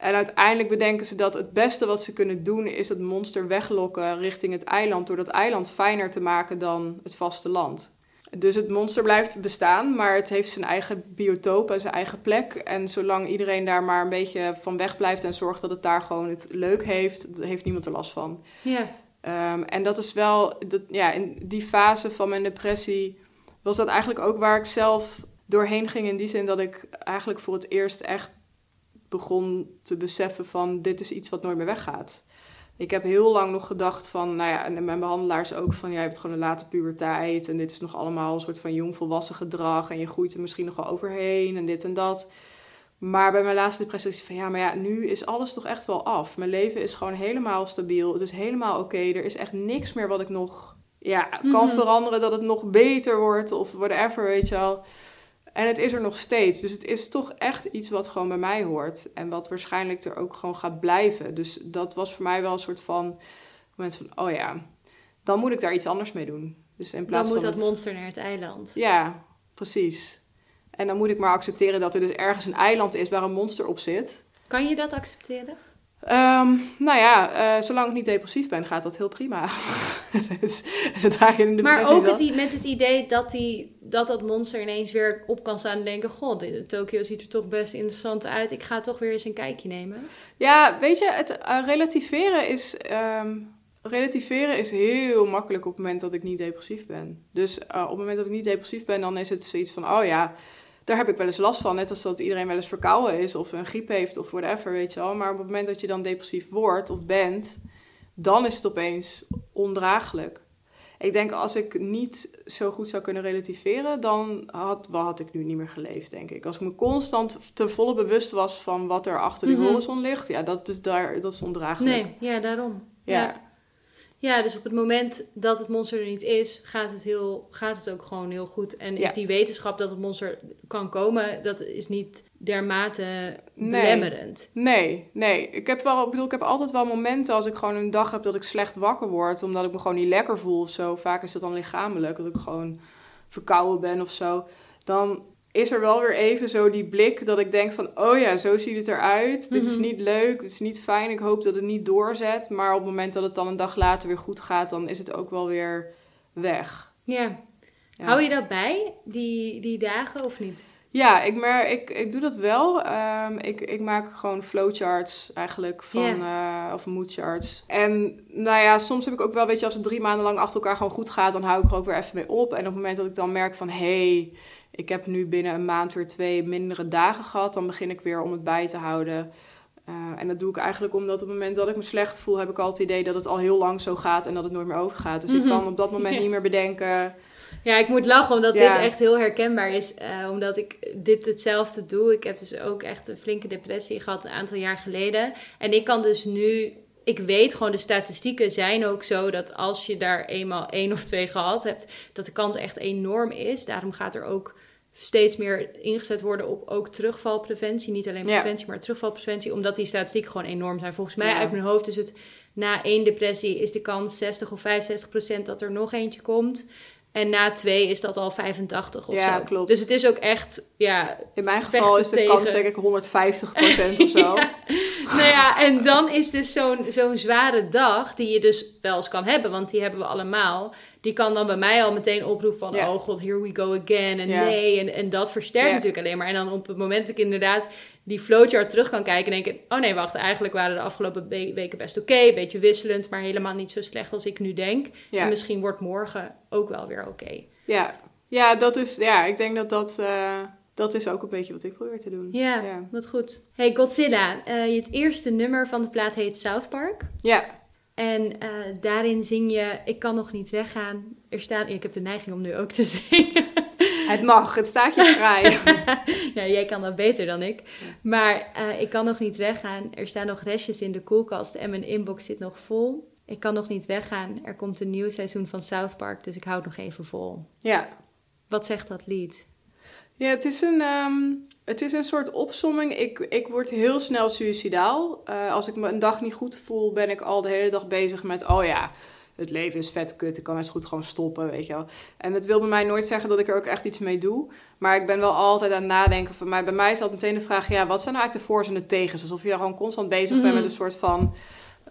Speaker 2: En uiteindelijk bedenken ze dat het beste wat ze kunnen doen... is het monster weglokken richting het eiland... door dat eiland fijner te maken dan het vasteland. Dus het monster blijft bestaan, maar het heeft zijn eigen biotoop en zijn eigen plek. En zolang iedereen daar maar een beetje van weg blijft en zorgt dat het daar gewoon het leuk heeft, heeft niemand er last van.
Speaker 1: Ja,
Speaker 2: Um, en dat is wel, dat, ja, in die fase van mijn depressie was dat eigenlijk ook waar ik zelf doorheen ging. In die zin dat ik eigenlijk voor het eerst echt begon te beseffen van dit is iets wat nooit meer weggaat. Ik heb heel lang nog gedacht van, nou ja, en mijn behandelaars ook van, jij hebt gewoon een late puberteit en dit is nog allemaal een soort van jongvolwassen gedrag en je groeit er misschien nog wel overheen en dit en dat. Maar bij mijn laatste depressie is van, ja, maar ja, nu is alles toch echt wel af. Mijn leven is gewoon helemaal stabiel, het is helemaal oké, er is echt niks meer wat ik nog, ja, kan
Speaker 1: Mhm.
Speaker 2: veranderen, dat het nog beter wordt of whatever, weet je wel. En het is er nog steeds. Dus het is toch echt iets wat gewoon bij mij hoort. En wat waarschijnlijk er ook gewoon gaat blijven. Dus dat was voor mij wel een soort van moment van, oh ja, dan moet ik daar iets anders mee doen. Dus in
Speaker 1: Dan
Speaker 2: plaats
Speaker 1: moet
Speaker 2: van
Speaker 1: dat
Speaker 2: het-
Speaker 1: monster naar het eiland.
Speaker 2: Ja, precies. En dan moet ik maar accepteren dat er dus ergens een eiland is waar een monster op zit.
Speaker 1: Kan je dat accepteren?
Speaker 2: Ehm, nou ja, eh, zolang ik niet depressief ben, gaat dat heel prima. *laughs* dus in de
Speaker 1: Maar ook het, met het idee dat, die, dat dat monster ineens weer op kan staan en denken... God, Tokio ziet er toch best interessant uit. Ik ga toch weer eens een kijkje nemen.
Speaker 2: Ja, weet je, het eh, relativeren is. ehm, relativeren is heel makkelijk op het moment dat ik niet depressief ben. Dus eh, op het moment dat ik niet depressief ben, dan is het zoiets van: oh ja, daar heb ik wel eens last van. Net als dat iedereen wel eens verkouden is of een griep heeft of whatever, weet je wel. Maar op het moment dat je dan depressief wordt of bent, dan is het opeens ondraaglijk. Ik denk als ik niet zo goed zou kunnen relativeren, dan had, wel had ik nu niet meer geleefd, denk ik. Als ik me constant te volle bewust was van wat er achter de
Speaker 1: Mhm.
Speaker 2: horizon ligt, ja, dat is, daar, dat is ondraaglijk.
Speaker 1: Nee, ja, daarom.
Speaker 2: Ja.
Speaker 1: ja. Ja, dus op het moment dat het monster er niet is, gaat het, heel, gaat het ook gewoon heel goed. En is
Speaker 2: Ja.
Speaker 1: die wetenschap dat het monster kan komen, dat is niet dermate
Speaker 2: Nee.
Speaker 1: belemmerend.
Speaker 2: Nee, nee. Ik heb, wel, ik bedoel, ik heb altijd wel momenten als ik gewoon een dag heb dat ik slecht wakker word, omdat ik me gewoon niet lekker voel of zo. Vaak is dat dan lichamelijk, dat ik gewoon verkouden ben of zo. Dan is er wel weer even zo die blik dat ik denk van, oh ja, zo ziet het eruit. Dit is
Speaker 1: Mhm.
Speaker 2: niet leuk, dit is niet fijn. Ik hoop dat het niet doorzet. Maar op het moment dat het dan een dag later weer goed gaat, dan is het ook wel weer weg.
Speaker 1: Ja.
Speaker 2: Ja.
Speaker 1: Hou je dat bij, die, die dagen, of niet?
Speaker 2: Ja, ik, mer ik, ik doe dat wel. Ehm, ik, ik maak gewoon flowcharts eigenlijk van, eh, of moodcharts. En nou ja, soms heb ik ook wel, weet je, als het drie maanden lang achter elkaar gewoon goed gaat, dan hou ik er ook weer even mee op. En op het moment dat ik dan merk van, hé, hey, ik heb nu binnen een maand weer twee mindere dagen gehad, dan begin ik weer om het bij te houden. Eh, en dat doe ik eigenlijk omdat op het moment dat ik me slecht voel, heb ik altijd het idee dat het al heel lang zo gaat en dat het nooit meer overgaat. Dus
Speaker 1: Mhm.
Speaker 2: ik kan op dat moment *laughs*
Speaker 1: Ja.
Speaker 2: niet meer bedenken.
Speaker 1: Ja, ik moet lachen omdat
Speaker 2: Ja.
Speaker 1: dit echt heel herkenbaar is. eh, omdat ik dit hetzelfde doe. Ik heb dus ook echt een flinke depressie gehad een aantal jaar geleden. En ik kan dus nu... Ik weet gewoon, de statistieken zijn ook zo dat als je daar eenmaal één of twee gehad hebt, dat de kans echt enorm is. Daarom gaat er ook steeds meer ingezet worden op ook terugvalpreventie. Niet alleen
Speaker 2: Ja.
Speaker 1: preventie, maar terugvalpreventie. Omdat die statistieken gewoon enorm zijn. Volgens mij
Speaker 2: Ja.
Speaker 1: uit mijn hoofd is het na één depressie is de kans 60 of 65 procent dat er nog eentje komt. En na twee is dat al 85 of
Speaker 2: Ja,
Speaker 1: zo.
Speaker 2: klopt.
Speaker 1: Dus het is ook echt, ja...
Speaker 2: In mijn geval is de
Speaker 1: tegen.
Speaker 2: kans denk ik 150% of *laughs* zo.
Speaker 1: Ja. Nou ja, en dan is dus zo'n zo'n zware dag, die je dus wel eens kan hebben, want die hebben we allemaal. Die kan dan bij mij al meteen oproepen van,
Speaker 2: Ja.
Speaker 1: oh god, here we go again. En nee, en, en dat versterkt natuurlijk alleen maar. En dan op het moment dat ik inderdaad die flowchart terug kan kijken, denk ik, oh nee, wacht, eigenlijk waren de afgelopen we- weken best oké. een beetje wisselend, maar helemaal niet zo slecht als ik nu denk.
Speaker 2: Ja.
Speaker 1: En misschien wordt morgen ook wel weer oké.
Speaker 2: Ja, ja, dat is, ja ik denk dat dat, eh, dat is ook een beetje wat ik probeer te doen.
Speaker 1: Ja,
Speaker 2: Ja.
Speaker 1: wat goed. Hey Godzilla, eh, het eerste nummer van de plaat heet South Park.
Speaker 2: Ja,
Speaker 1: En eh, daarin zing je, ik kan nog niet weggaan. Er staan, ik heb de neiging om nu ook te *laughs* zingen.
Speaker 2: Het mag, het staat je vrij. *laughs*
Speaker 1: ja, jij kan dat beter dan ik. Maar eh, ik kan nog niet weggaan. Er staan nog restjes in de koelkast en mijn inbox zit nog vol. Ik kan nog niet weggaan. Er komt een nieuw seizoen van South Park, dus ik houd nog even vol.
Speaker 2: ja.
Speaker 1: Wat zegt dat lied?
Speaker 2: Ja, het is een, ehm, het is een soort opsomming. Ik, ik word heel snel suicidaal. Eh, als ik me een dag niet goed voel, ben ik al de hele dag bezig met... oh ja, het leven is vet kut, ik kan best goed gewoon stoppen, weet je wel. En het wil bij mij nooit zeggen dat ik er ook echt iets mee doe. Maar ik ben wel altijd aan het nadenken. Van mij, bij mij is altijd meteen de vraag... ja, wat zijn nou eigenlijk de voor's en de tegens? Alsof je gewoon constant bezig
Speaker 1: Mhm.
Speaker 2: bent met een soort van...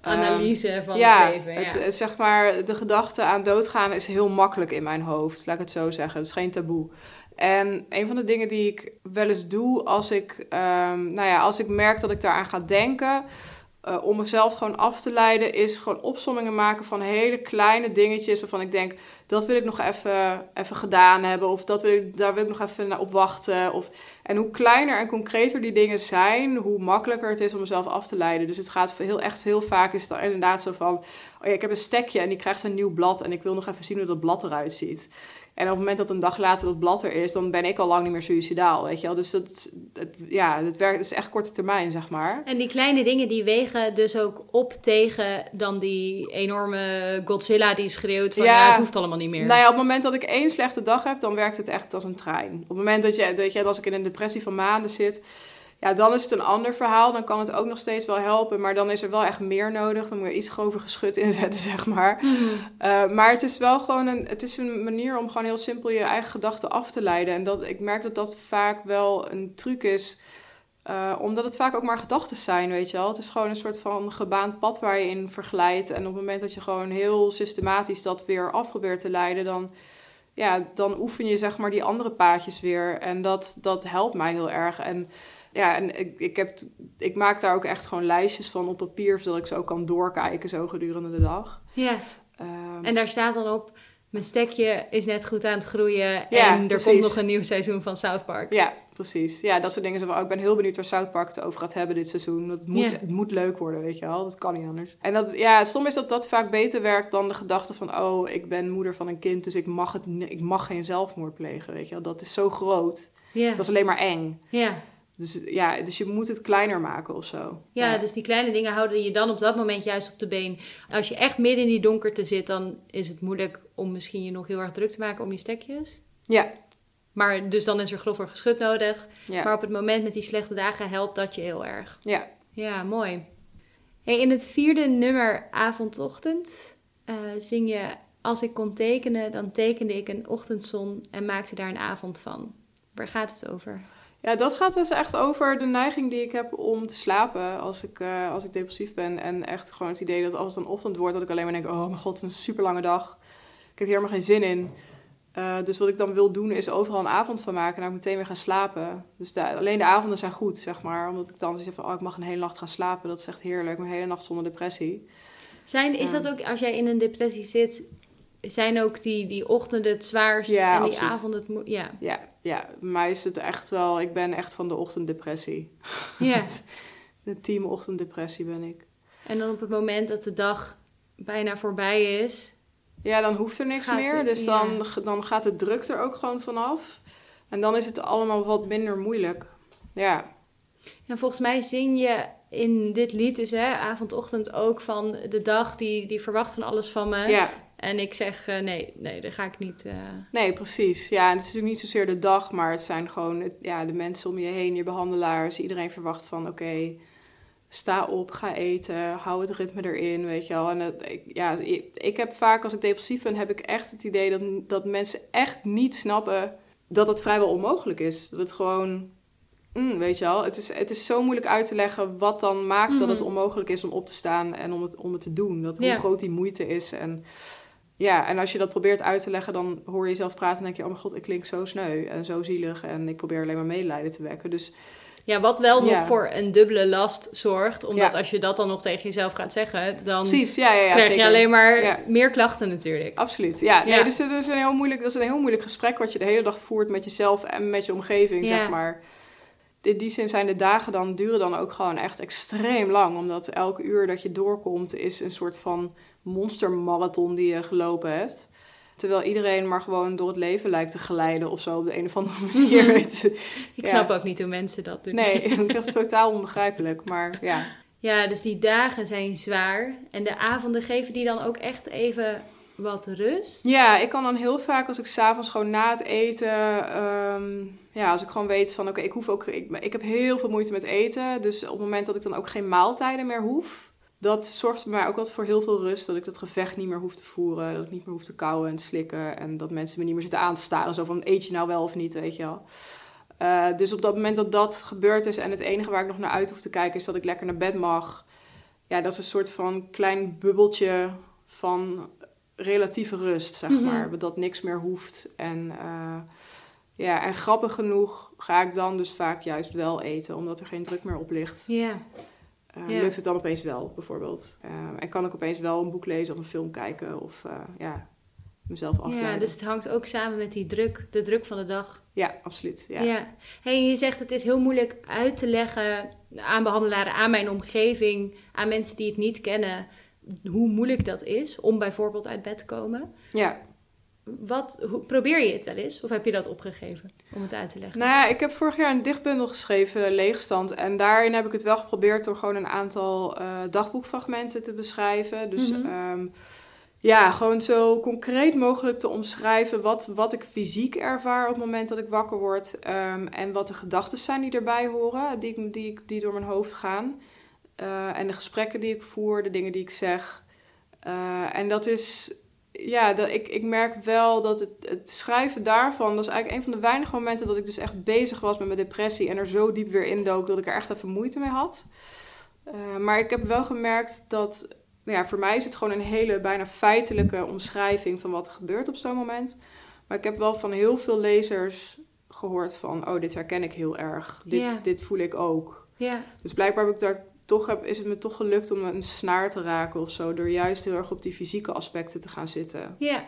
Speaker 2: ehm,
Speaker 1: Analyse van
Speaker 2: ja,
Speaker 1: het leven. Ja,
Speaker 2: Het, het, zeg maar, de gedachte aan doodgaan is heel makkelijk in mijn hoofd. Laat ik het zo zeggen. Het is geen taboe. En een van de dingen die ik wel eens doe als ik, ehm, nou ja, als ik merk dat ik daaraan ga denken, eh, om mezelf gewoon af te leiden, is gewoon opsommingen maken van hele kleine dingetjes waarvan ik denk, dat wil ik nog even, even gedaan hebben. Of dat wil ik, daar wil ik nog even op wachten. Of, en hoe kleiner en concreter die dingen zijn, hoe makkelijker het is om mezelf af te leiden. Dus het gaat heel, echt heel vaak is het inderdaad zo van... Oh ja, ik heb een stekje en die krijgt een nieuw blad en ik wil nog even zien hoe dat blad eruit ziet. En op het moment dat een dag later dat blad er is, dan ben ik al lang niet meer suicidaal, weet je wel. Dus dat, ja, het werkt, het is echt korte termijn, zeg maar.
Speaker 1: En die kleine dingen, die wegen dus ook op tegen dan die enorme Godzilla die schreeuwt van, ja, het hoeft allemaal niet meer.
Speaker 2: Nou ja, op het moment dat ik één slechte dag heb, dan werkt het echt als een trein. Op het moment dat je, dat je als ik in een depressie van maanden zit ja, dan is het een ander verhaal. Dan kan het ook nog steeds wel helpen. Maar dan is er wel echt meer nodig. Dan moet je iets grover geschut inzetten, *laughs* zeg maar. Mhm. Eh, maar het is wel gewoon een, het is een manier om gewoon heel simpel je eigen gedachten af te leiden. En dat, ik merk dat dat vaak wel een truc is. Uh, omdat het vaak ook maar gedachten zijn, weet je wel. Het is gewoon een soort van gebaand pad waar je in verglijdt. En op het moment dat je gewoon heel systematisch dat weer af probeert te leiden... dan ja, dan oefen je zeg maar die andere paadjes weer. En dat, dat helpt mij heel erg. En ja, en ik, ik, heb, ik maak daar ook echt gewoon lijstjes van op papier, zodat ik ze ook kan doorkijken zo gedurende de dag.
Speaker 1: Ja. Um, en daar staat dan op, mijn stekje is net goed aan het groeien en er komt nog een nieuw seizoen van South Park.
Speaker 2: Ja, precies. Ja, dat soort dingen. Zo, oh, ik ben heel benieuwd waar South Park het over gaat hebben dit seizoen. Dat moet, Het moet leuk worden, weet je wel. Dat kan niet anders. En dat, ja, stom is dat dat vaak beter werkt dan de gedachte van... oh, ik ben moeder van een kind, dus ik mag, het, ik mag geen zelfmoord plegen, weet je wel. Dat is zo groot. Ja. Dat is alleen maar eng.
Speaker 1: Ja.
Speaker 2: Dus ja, dus je moet het kleiner maken of zo.
Speaker 1: Ja, dus die kleine dingen houden je dan op dat moment juist op de been. Als je echt midden in die donkerte zit, dan is het moeilijk om misschien je nog heel erg druk te maken om je stekjes.
Speaker 2: Ja.
Speaker 1: Maar dus dan is er grover geschut nodig. Ja. Maar op het moment met die slechte dagen helpt dat je heel erg.
Speaker 2: Ja.
Speaker 1: Ja, mooi. Hey, in het vierde nummer Avondochtend uh, zing je... Als ik kon tekenen, dan tekende ik een ochtendzon en maakte daar een avond van. Waar gaat het over?
Speaker 2: Ja, dat gaat dus echt over de neiging die ik heb om te slapen als ik, uh, als ik depressief ben. En echt gewoon het idee dat als het een ochtend wordt, dat ik alleen maar denk: oh mijn god, het is een super lange dag. Ik heb hier helemaal geen zin in. Uh, dus wat ik dan wil doen is overal een avond van maken en dan meteen weer gaan slapen. Dus de, alleen de avonden zijn goed, zeg maar. Omdat ik dan zeg van, oh, ik mag een hele nacht gaan slapen. Dat is echt heerlijk, een hele nacht zonder depressie.
Speaker 1: Zijn, is dat ook, als jij in een depressie zit, zijn ook die, die ochtenden het zwaarst ja, en die avonden het ja.
Speaker 2: ja, ja, bij mij is het echt wel... Ik ben echt van de ochtenddepressie. *laughs*
Speaker 1: Ja.
Speaker 2: de team ochtenddepressie ben ik.
Speaker 1: En dan op het moment dat de dag bijna voorbij is...
Speaker 2: Ja, dan hoeft er niks meer. dus dan, dan gaat de druk er ook gewoon vanaf. En dan is het allemaal wat minder moeilijk. Ja.
Speaker 1: En volgens mij zing je in dit lied dus, hè, avond-ochtend ook van de dag die, die verwacht van alles van me.
Speaker 2: Ja.
Speaker 1: En ik zeg, uh, nee, nee, daar ga ik niet... Uh...
Speaker 2: Nee, precies. Ja, het is natuurlijk niet zozeer de dag, maar het zijn gewoon het, ja, de mensen om je heen, je behandelaars. Iedereen verwacht van, oké, sta op, ga eten, hou het ritme erin, weet je wel. En het, ik, ja, ik heb vaak, als ik depressief ben, heb ik echt het idee dat, dat mensen echt niet snappen dat het vrijwel onmogelijk is. Dat het gewoon... Mm, weet je wel, het is, het is zo moeilijk uit te leggen wat dan maakt dat het mhm. onmogelijk is om op te staan en om het, om het te doen. Dat, hoe groot die moeite is. En ja, en als je dat probeert uit te leggen, dan hoor je jezelf praten en denk je: oh mijn god, ik klink zo sneu en zo zielig en ik probeer alleen maar medelijden te wekken. Dus
Speaker 1: ja, wat wel nog voor een dubbele last zorgt. Omdat als je dat dan nog tegen jezelf gaat zeggen, dan
Speaker 2: Precies, ja,
Speaker 1: krijg je alleen maar meer klachten natuurlijk.
Speaker 2: Absoluut, ja. Nee, dus dat is, een heel moeilijk, dat is een heel moeilijk gesprek wat je de hele dag voert met jezelf en met je omgeving, zeg maar. In die zin zijn de dagen dan, duren dan ook gewoon echt extreem lang. Omdat elke uur dat je doorkomt is een soort van monstermarathon die je gelopen hebt. Terwijl iedereen maar gewoon door het leven lijkt te glijden of zo op de een of andere *laughs* manier.
Speaker 1: ik snap ook niet hoe mensen dat doen.
Speaker 2: Nee, *laughs* dat is totaal onbegrijpelijk. Maar ja.
Speaker 1: Ja, dus die dagen zijn zwaar. En de avonden geven die dan ook echt even wat rust?
Speaker 2: Ja, ik kan dan heel vaak als ik s'avonds gewoon na het eten... Ehm, ja, als ik gewoon weet van oké, ik hoef ook... Ik, ik heb heel veel moeite met eten. Dus op het moment dat ik dan ook geen maaltijden meer hoef dat zorgt bij mij ook altijd voor heel veel rust. Dat ik dat gevecht niet meer hoef te voeren. Dat ik niet meer hoef te kauwen en te slikken. En dat mensen me niet meer zitten aan te staren. Zo van, eet je nou wel of niet, weet je wel. Uh, dus op dat moment dat dat gebeurd is... en het enige waar ik nog naar uit hoef te kijken... is dat ik lekker naar bed mag. Ja, dat is een soort van klein bubbeltje van relatieve rust, zeg mhm. maar. Dat niks meer hoeft. En... Uh, ja, en grappig genoeg ga ik dan dus vaak juist wel eten, omdat er geen druk meer op ligt.
Speaker 1: Ja.
Speaker 2: Uh, Lukt het dan opeens wel, bijvoorbeeld. Uh, en kan ik opeens wel een boek lezen of een film kijken. Of uh, ja, mezelf afleiden.
Speaker 1: Ja, dus het hangt ook samen met die druk, de druk van de dag.
Speaker 2: Ja, absoluut. Ja.
Speaker 1: Ja. Hey, je zegt het is heel moeilijk uit te leggen aan behandelaren, aan mijn omgeving, aan mensen die het niet kennen, hoe moeilijk dat is om bijvoorbeeld uit bed te komen.
Speaker 2: ja.
Speaker 1: Wat, hoe, probeer je het wel eens? Of heb je dat opgegeven om het uit te leggen?
Speaker 2: Nou ja, ik heb vorig jaar een dichtbundel geschreven, Leegstand. En daarin heb ik het wel geprobeerd door gewoon een aantal eh, dagboekfragmenten te beschrijven. Dus
Speaker 1: Mhm.
Speaker 2: ehm, ja, gewoon zo concreet mogelijk te omschrijven wat, wat ik fysiek ervaar op het moment dat ik wakker word. ehm, en wat de gedachten zijn die erbij horen, die, ik- die, die door mijn hoofd gaan. Eh, en de gesprekken die ik voer, de dingen die ik zeg. Eh, en dat is, ja, dat, ik, ik merk wel dat het, het schrijven daarvan, dat is eigenlijk een van de weinige momenten dat ik dus echt bezig was met mijn depressie en er zo diep weer indook dat ik er echt even moeite mee had. Eh, maar ik heb wel gemerkt dat, nou ja, voor mij is het gewoon een hele bijna feitelijke omschrijving van wat er gebeurt op zo'n moment. Maar ik heb wel van heel veel lezers gehoord van, oh, dit herken ik heel erg. Dit, dit voel ik ook.
Speaker 1: Ja,
Speaker 2: Dus blijkbaar heb ik daar toch, heb, is het me toch gelukt om een snaar te raken of zo. Door juist heel erg op die fysieke aspecten te gaan zitten.
Speaker 1: ja.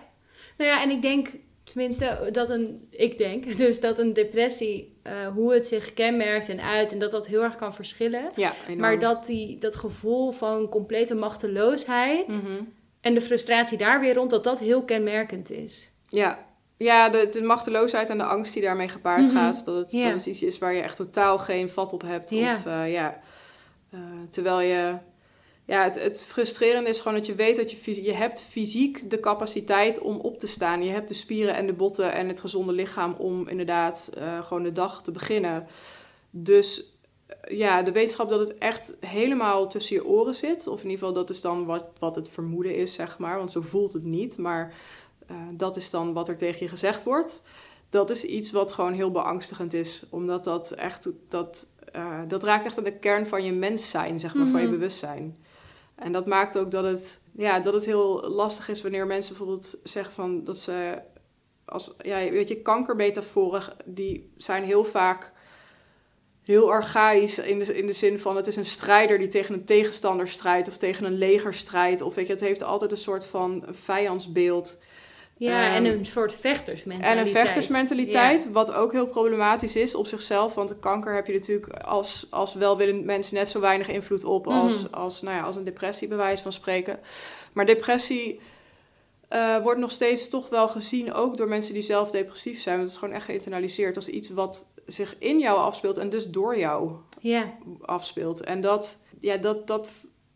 Speaker 1: Nou ja, en ik denk tenminste dat een, ik denk *laughs* dus dat een depressie, eh, hoe het zich kenmerkt en uit, en dat dat heel erg kan verschillen.
Speaker 2: Ja, enorm.
Speaker 1: Maar dat die, dat gevoel van complete machteloosheid
Speaker 2: Mhm.
Speaker 1: en de frustratie daar weer rond, dat dat heel kenmerkend is.
Speaker 2: Ja, ja de, de machteloosheid en de angst die daarmee gepaard
Speaker 1: Mhm.
Speaker 2: gaat. Dat het,
Speaker 1: Ja.
Speaker 2: dat het iets is waar je echt totaal geen vat op hebt. Of, eh, ja. Eh, terwijl je... Ja, het, het frustrerende is gewoon dat je weet dat je, je hebt fysiek de capaciteit om op te staan. Je hebt de spieren en de botten en het gezonde lichaam om inderdaad eh, gewoon de dag te beginnen. Dus eh, ja, de wetenschap dat het echt helemaal tussen je oren zit. Of in ieder geval, dat is dan wat, wat het vermoeden is, zeg maar. Want zo voelt het niet. Maar dat is dan wat er tegen je gezegd wordt. Dat is iets wat gewoon heel beangstigend is. Omdat dat echt, dat, eh, dat raakt echt aan de kern van je mens zijn, zeg maar, van je
Speaker 1: Mhm.
Speaker 2: bewustzijn. En dat maakt ook dat het, ja, dat het heel lastig is wanneer mensen bijvoorbeeld zeggen van dat ze, als, ja, weet je, kankermetaforen, die zijn heel vaak heel archaïs in de, in de zin van het is een strijder die tegen een tegenstander strijdt of tegen een leger strijdt. Of weet je, het heeft altijd een soort van vijandsbeeld.
Speaker 1: Ja,
Speaker 2: Ehm,
Speaker 1: en een soort vechtersmentaliteit.
Speaker 2: En een vechtersmentaliteit, wat ook heel problematisch is op zichzelf. Want de kanker heb je natuurlijk als, als welwillend mens net zo weinig invloed op als,
Speaker 1: Mhm.
Speaker 2: als, nou ja, als een depressie, bij wijze van spreken. Maar depressie eh, wordt nog steeds toch wel gezien, ook door mensen die zelf depressief zijn. Want het is gewoon echt geïnternaliseerd als iets wat zich in jou afspeelt en dus door jou afspeelt. En dat, ja, dat, dat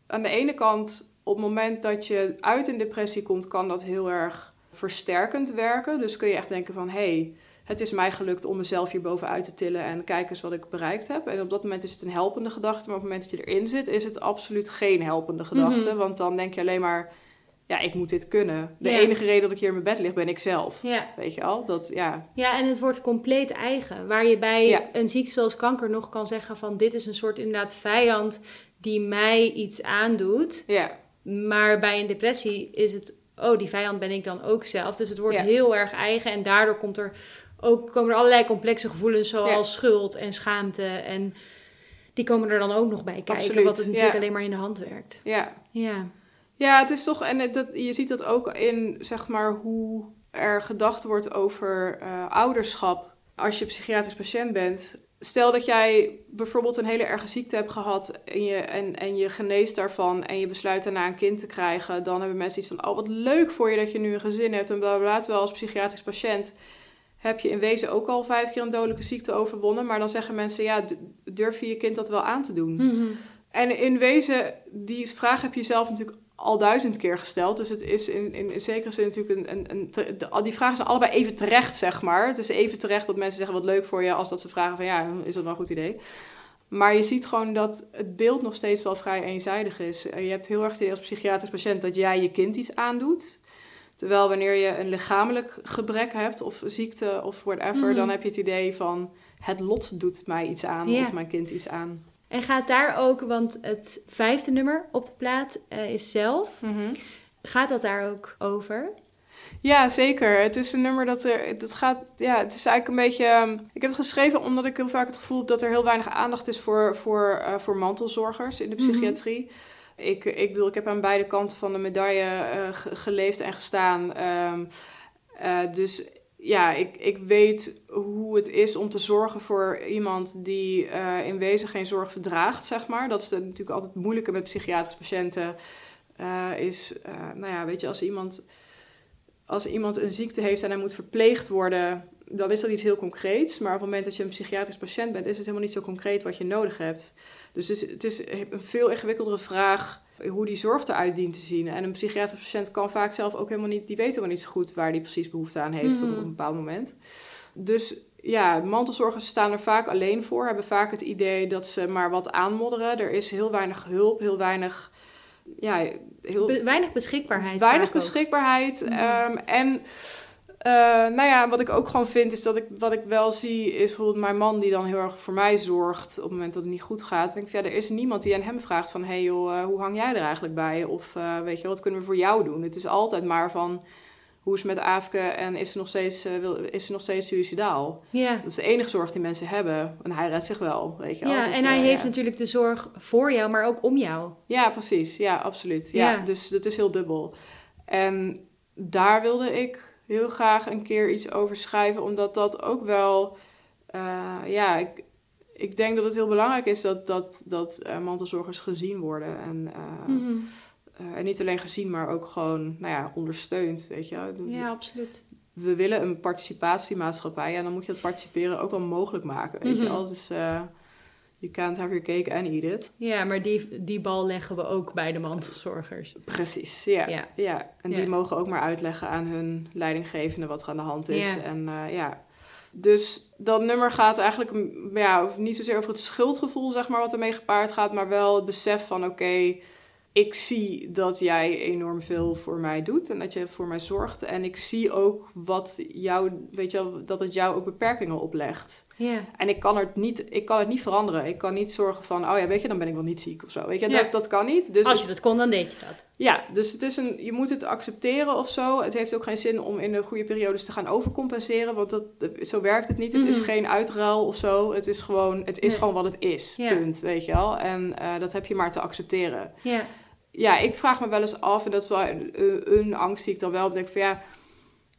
Speaker 2: aan de ene kant, op het moment dat je uit een depressie komt, kan dat heel erg versterkend werken. Dus kun je echt denken van, hé, hey, het is mij gelukt om mezelf hier bovenuit te tillen en kijk eens wat ik bereikt heb. En op dat moment is het een helpende gedachte, maar op het moment dat je erin zit, is het absoluut geen helpende gedachte.
Speaker 1: Mhm.
Speaker 2: Want dan denk je alleen maar, ja, ik moet dit kunnen. De
Speaker 1: Ja.
Speaker 2: enige reden dat ik hier in mijn bed lig, ben ik zelf.
Speaker 1: ja.
Speaker 2: Weet je al? Dat, ja,
Speaker 1: ja, en het wordt compleet eigen. Waar je bij
Speaker 2: Ja.
Speaker 1: een ziekte zoals kanker nog kan zeggen van... dit is een soort inderdaad vijand die mij iets aandoet.
Speaker 2: ja,
Speaker 1: Maar bij een depressie is het... oh, die vijand ben ik dan ook zelf. Dus het wordt
Speaker 2: Ja.
Speaker 1: heel erg eigen. En daardoor komt er ook, komen er allerlei complexe gevoelens... zoals
Speaker 2: Ja.
Speaker 1: schuld en schaamte. En die komen er dan ook nog bij kijken.
Speaker 2: Absoluut,
Speaker 1: Wat het natuurlijk
Speaker 2: ja.
Speaker 1: alleen maar in de hand werkt.
Speaker 2: ja.
Speaker 1: Ja,
Speaker 2: Ja, het is toch, en het- dat, je ziet dat ook in zeg maar hoe er gedacht wordt over eh, ouderschap als je psychiatrisch patiënt bent. Stel dat jij bijvoorbeeld een hele erge ziekte hebt gehad en je, en, en je geneest daarvan en je besluit daarna een kind te krijgen, dan hebben mensen iets van, oh wat leuk voor je dat je nu een gezin hebt en bla bla bla. Terwijl als psychiatrisch patiënt heb je in wezen ook al vijf keer een dodelijke ziekte overwonnen, maar dan zeggen mensen, ja, durf je je kind dat wel aan te doen?
Speaker 1: Mhm.
Speaker 2: En in wezen, die vraag heb je zelf natuurlijk al duizend keer gesteld. Dus het is in, in, in zekere zin natuurlijk een... een, een te- de- al die vragen zijn allebei even terecht, zeg maar. Het is even terecht dat mensen zeggen wat leuk voor je... als dat ze vragen van ja, is dat wel een goed idee? Maar je ziet gewoon dat het beeld nog steeds wel vrij eenzijdig is. Je hebt heel erg het idee als psychiatrisch patiënt dat jij je kind iets aandoet. Terwijl wanneer je een lichamelijk gebrek hebt of ziekte of whatever...
Speaker 1: Mhm.
Speaker 2: dan heb je het idee van het lot doet mij iets aan of mijn kind iets aan.
Speaker 1: En gaat daar ook, want het vijfde nummer op de plaat eh, is zelf. Gaat dat daar ook over?
Speaker 2: Ja, zeker. Het is een nummer dat er. Dat gaat. Ja, het is eigenlijk een beetje. ehm, Ik heb het geschreven omdat ik heel vaak het gevoel heb dat er heel weinig aandacht is voor, voor, eh, voor mantelzorgers in de
Speaker 1: Mhm.
Speaker 2: psychiatrie. Ik, ik bedoel, ik heb aan beide kanten van de medaille uh, geleefd en gestaan. Ehm, uh, dus ja, ik, ik weet hoe het is om te zorgen voor iemand die uh, in wezen geen zorg verdraagt, zeg maar. Dat is natuurlijk altijd het moeilijke met psychiatrische patiënten. Uh, is, nou ja, weet je, als iemand, als iemand een ziekte heeft en hij moet verpleegd worden, dan is dat iets heel concreets. Maar op het moment dat je een psychiatrisch patiënt bent, is het helemaal niet zo concreet wat je nodig hebt. Dus het is, het is een veel ingewikkeldere vraag hoe die zorg eruit dient te zien. En een psychiatrische patiënt kan vaak zelf ook helemaal niet, die weet helemaal niet zo goed waar die precies behoefte aan heeft op
Speaker 1: Mhm.
Speaker 2: een bepaald moment. Dus ja, mantelzorgers staan er vaak alleen voor, hebben vaak het idee dat ze maar wat aanmodderen. Er is heel weinig hulp, heel weinig, ja, heel
Speaker 1: Be- weinig beschikbaarheid.
Speaker 2: weinig beschikbaarheid.
Speaker 1: Mhm.
Speaker 2: Ehm, en eh, nou ja, wat ik ook gewoon vind, is dat ik wat ik wel zie, is bijvoorbeeld mijn man die dan heel erg voor mij zorgt op het moment dat het niet goed gaat. Denk ik, ja, er is niemand die aan hem vraagt van, hey joh, eh, hoe hang jij er eigenlijk bij? Of eh, weet je, wat kunnen we voor jou doen? Het is altijd maar van, hoe is het met Aafke en is ze nog steeds, wil, is ze nog steeds suicidaal?
Speaker 1: Ja.
Speaker 2: Dat is de enige zorg die mensen hebben. En hij redt zich wel, weet je wel.
Speaker 1: Ja, en hij heeft
Speaker 2: ja.
Speaker 1: natuurlijk de zorg voor jou, maar ook om jou.
Speaker 2: Ja, precies. Ja, absoluut. Ja,
Speaker 1: Ja.
Speaker 2: Dus dat is heel dubbel. En daar wilde ik heel graag een keer iets over schrijven, omdat dat ook wel, eh, ja, ik, ik denk dat het heel belangrijk is dat, dat, dat eh, mantelzorgers gezien worden. En, eh,
Speaker 1: Mhm.
Speaker 2: en niet alleen gezien, maar ook gewoon, nou ja, ondersteund, weet je.
Speaker 1: Ja, absoluut.
Speaker 2: We willen een participatiemaatschappij en dan moet je dat participeren ook wel mogelijk maken, weet je
Speaker 1: Mhm.
Speaker 2: wel. Dus you can't have your cake and eat it.
Speaker 1: Ja, maar die, die bal leggen we ook bij de mantelzorgers.
Speaker 2: Precies, ja.
Speaker 1: Ja.
Speaker 2: ja. En
Speaker 1: Ja.
Speaker 2: die mogen ook maar uitleggen aan hun leidinggevende wat er aan de hand is.
Speaker 1: Ja.
Speaker 2: En eh, ja. Dus dat nummer gaat eigenlijk ja, niet zozeer over het schuldgevoel, zeg maar, wat ermee gepaard gaat, maar wel het besef van oké, ik zie dat jij enorm veel voor mij doet en dat je voor mij zorgt. En ik zie ook wat jou, weet je wel, dat het jou ook beperkingen oplegt. En ik kan, het niet, ik kan het niet veranderen. Ik kan niet zorgen van, oh ja, weet je, dan ben ik wel niet ziek of zo. Weet je,
Speaker 1: Ja.
Speaker 2: dat, dat kan niet. Dus
Speaker 1: Als je
Speaker 2: het-
Speaker 1: dat kon, dan deed je dat.
Speaker 2: ja, dus het is een, je moet het accepteren of zo. Het heeft ook geen zin om in de goede periodes te gaan overcompenseren, want dat, zo werkt het niet. Het is
Speaker 1: Mhm.
Speaker 2: geen uitruil of zo. Het is gewoon, het is
Speaker 1: Nee.
Speaker 2: gewoon wat het is.
Speaker 1: Ja.
Speaker 2: Punt, weet je wel. En eh, dat heb je maar te accepteren.
Speaker 1: Ja.
Speaker 2: Ja, ik vraag me wel eens af, en dat is wel een, een angst die ik dan wel heb, denk van ja,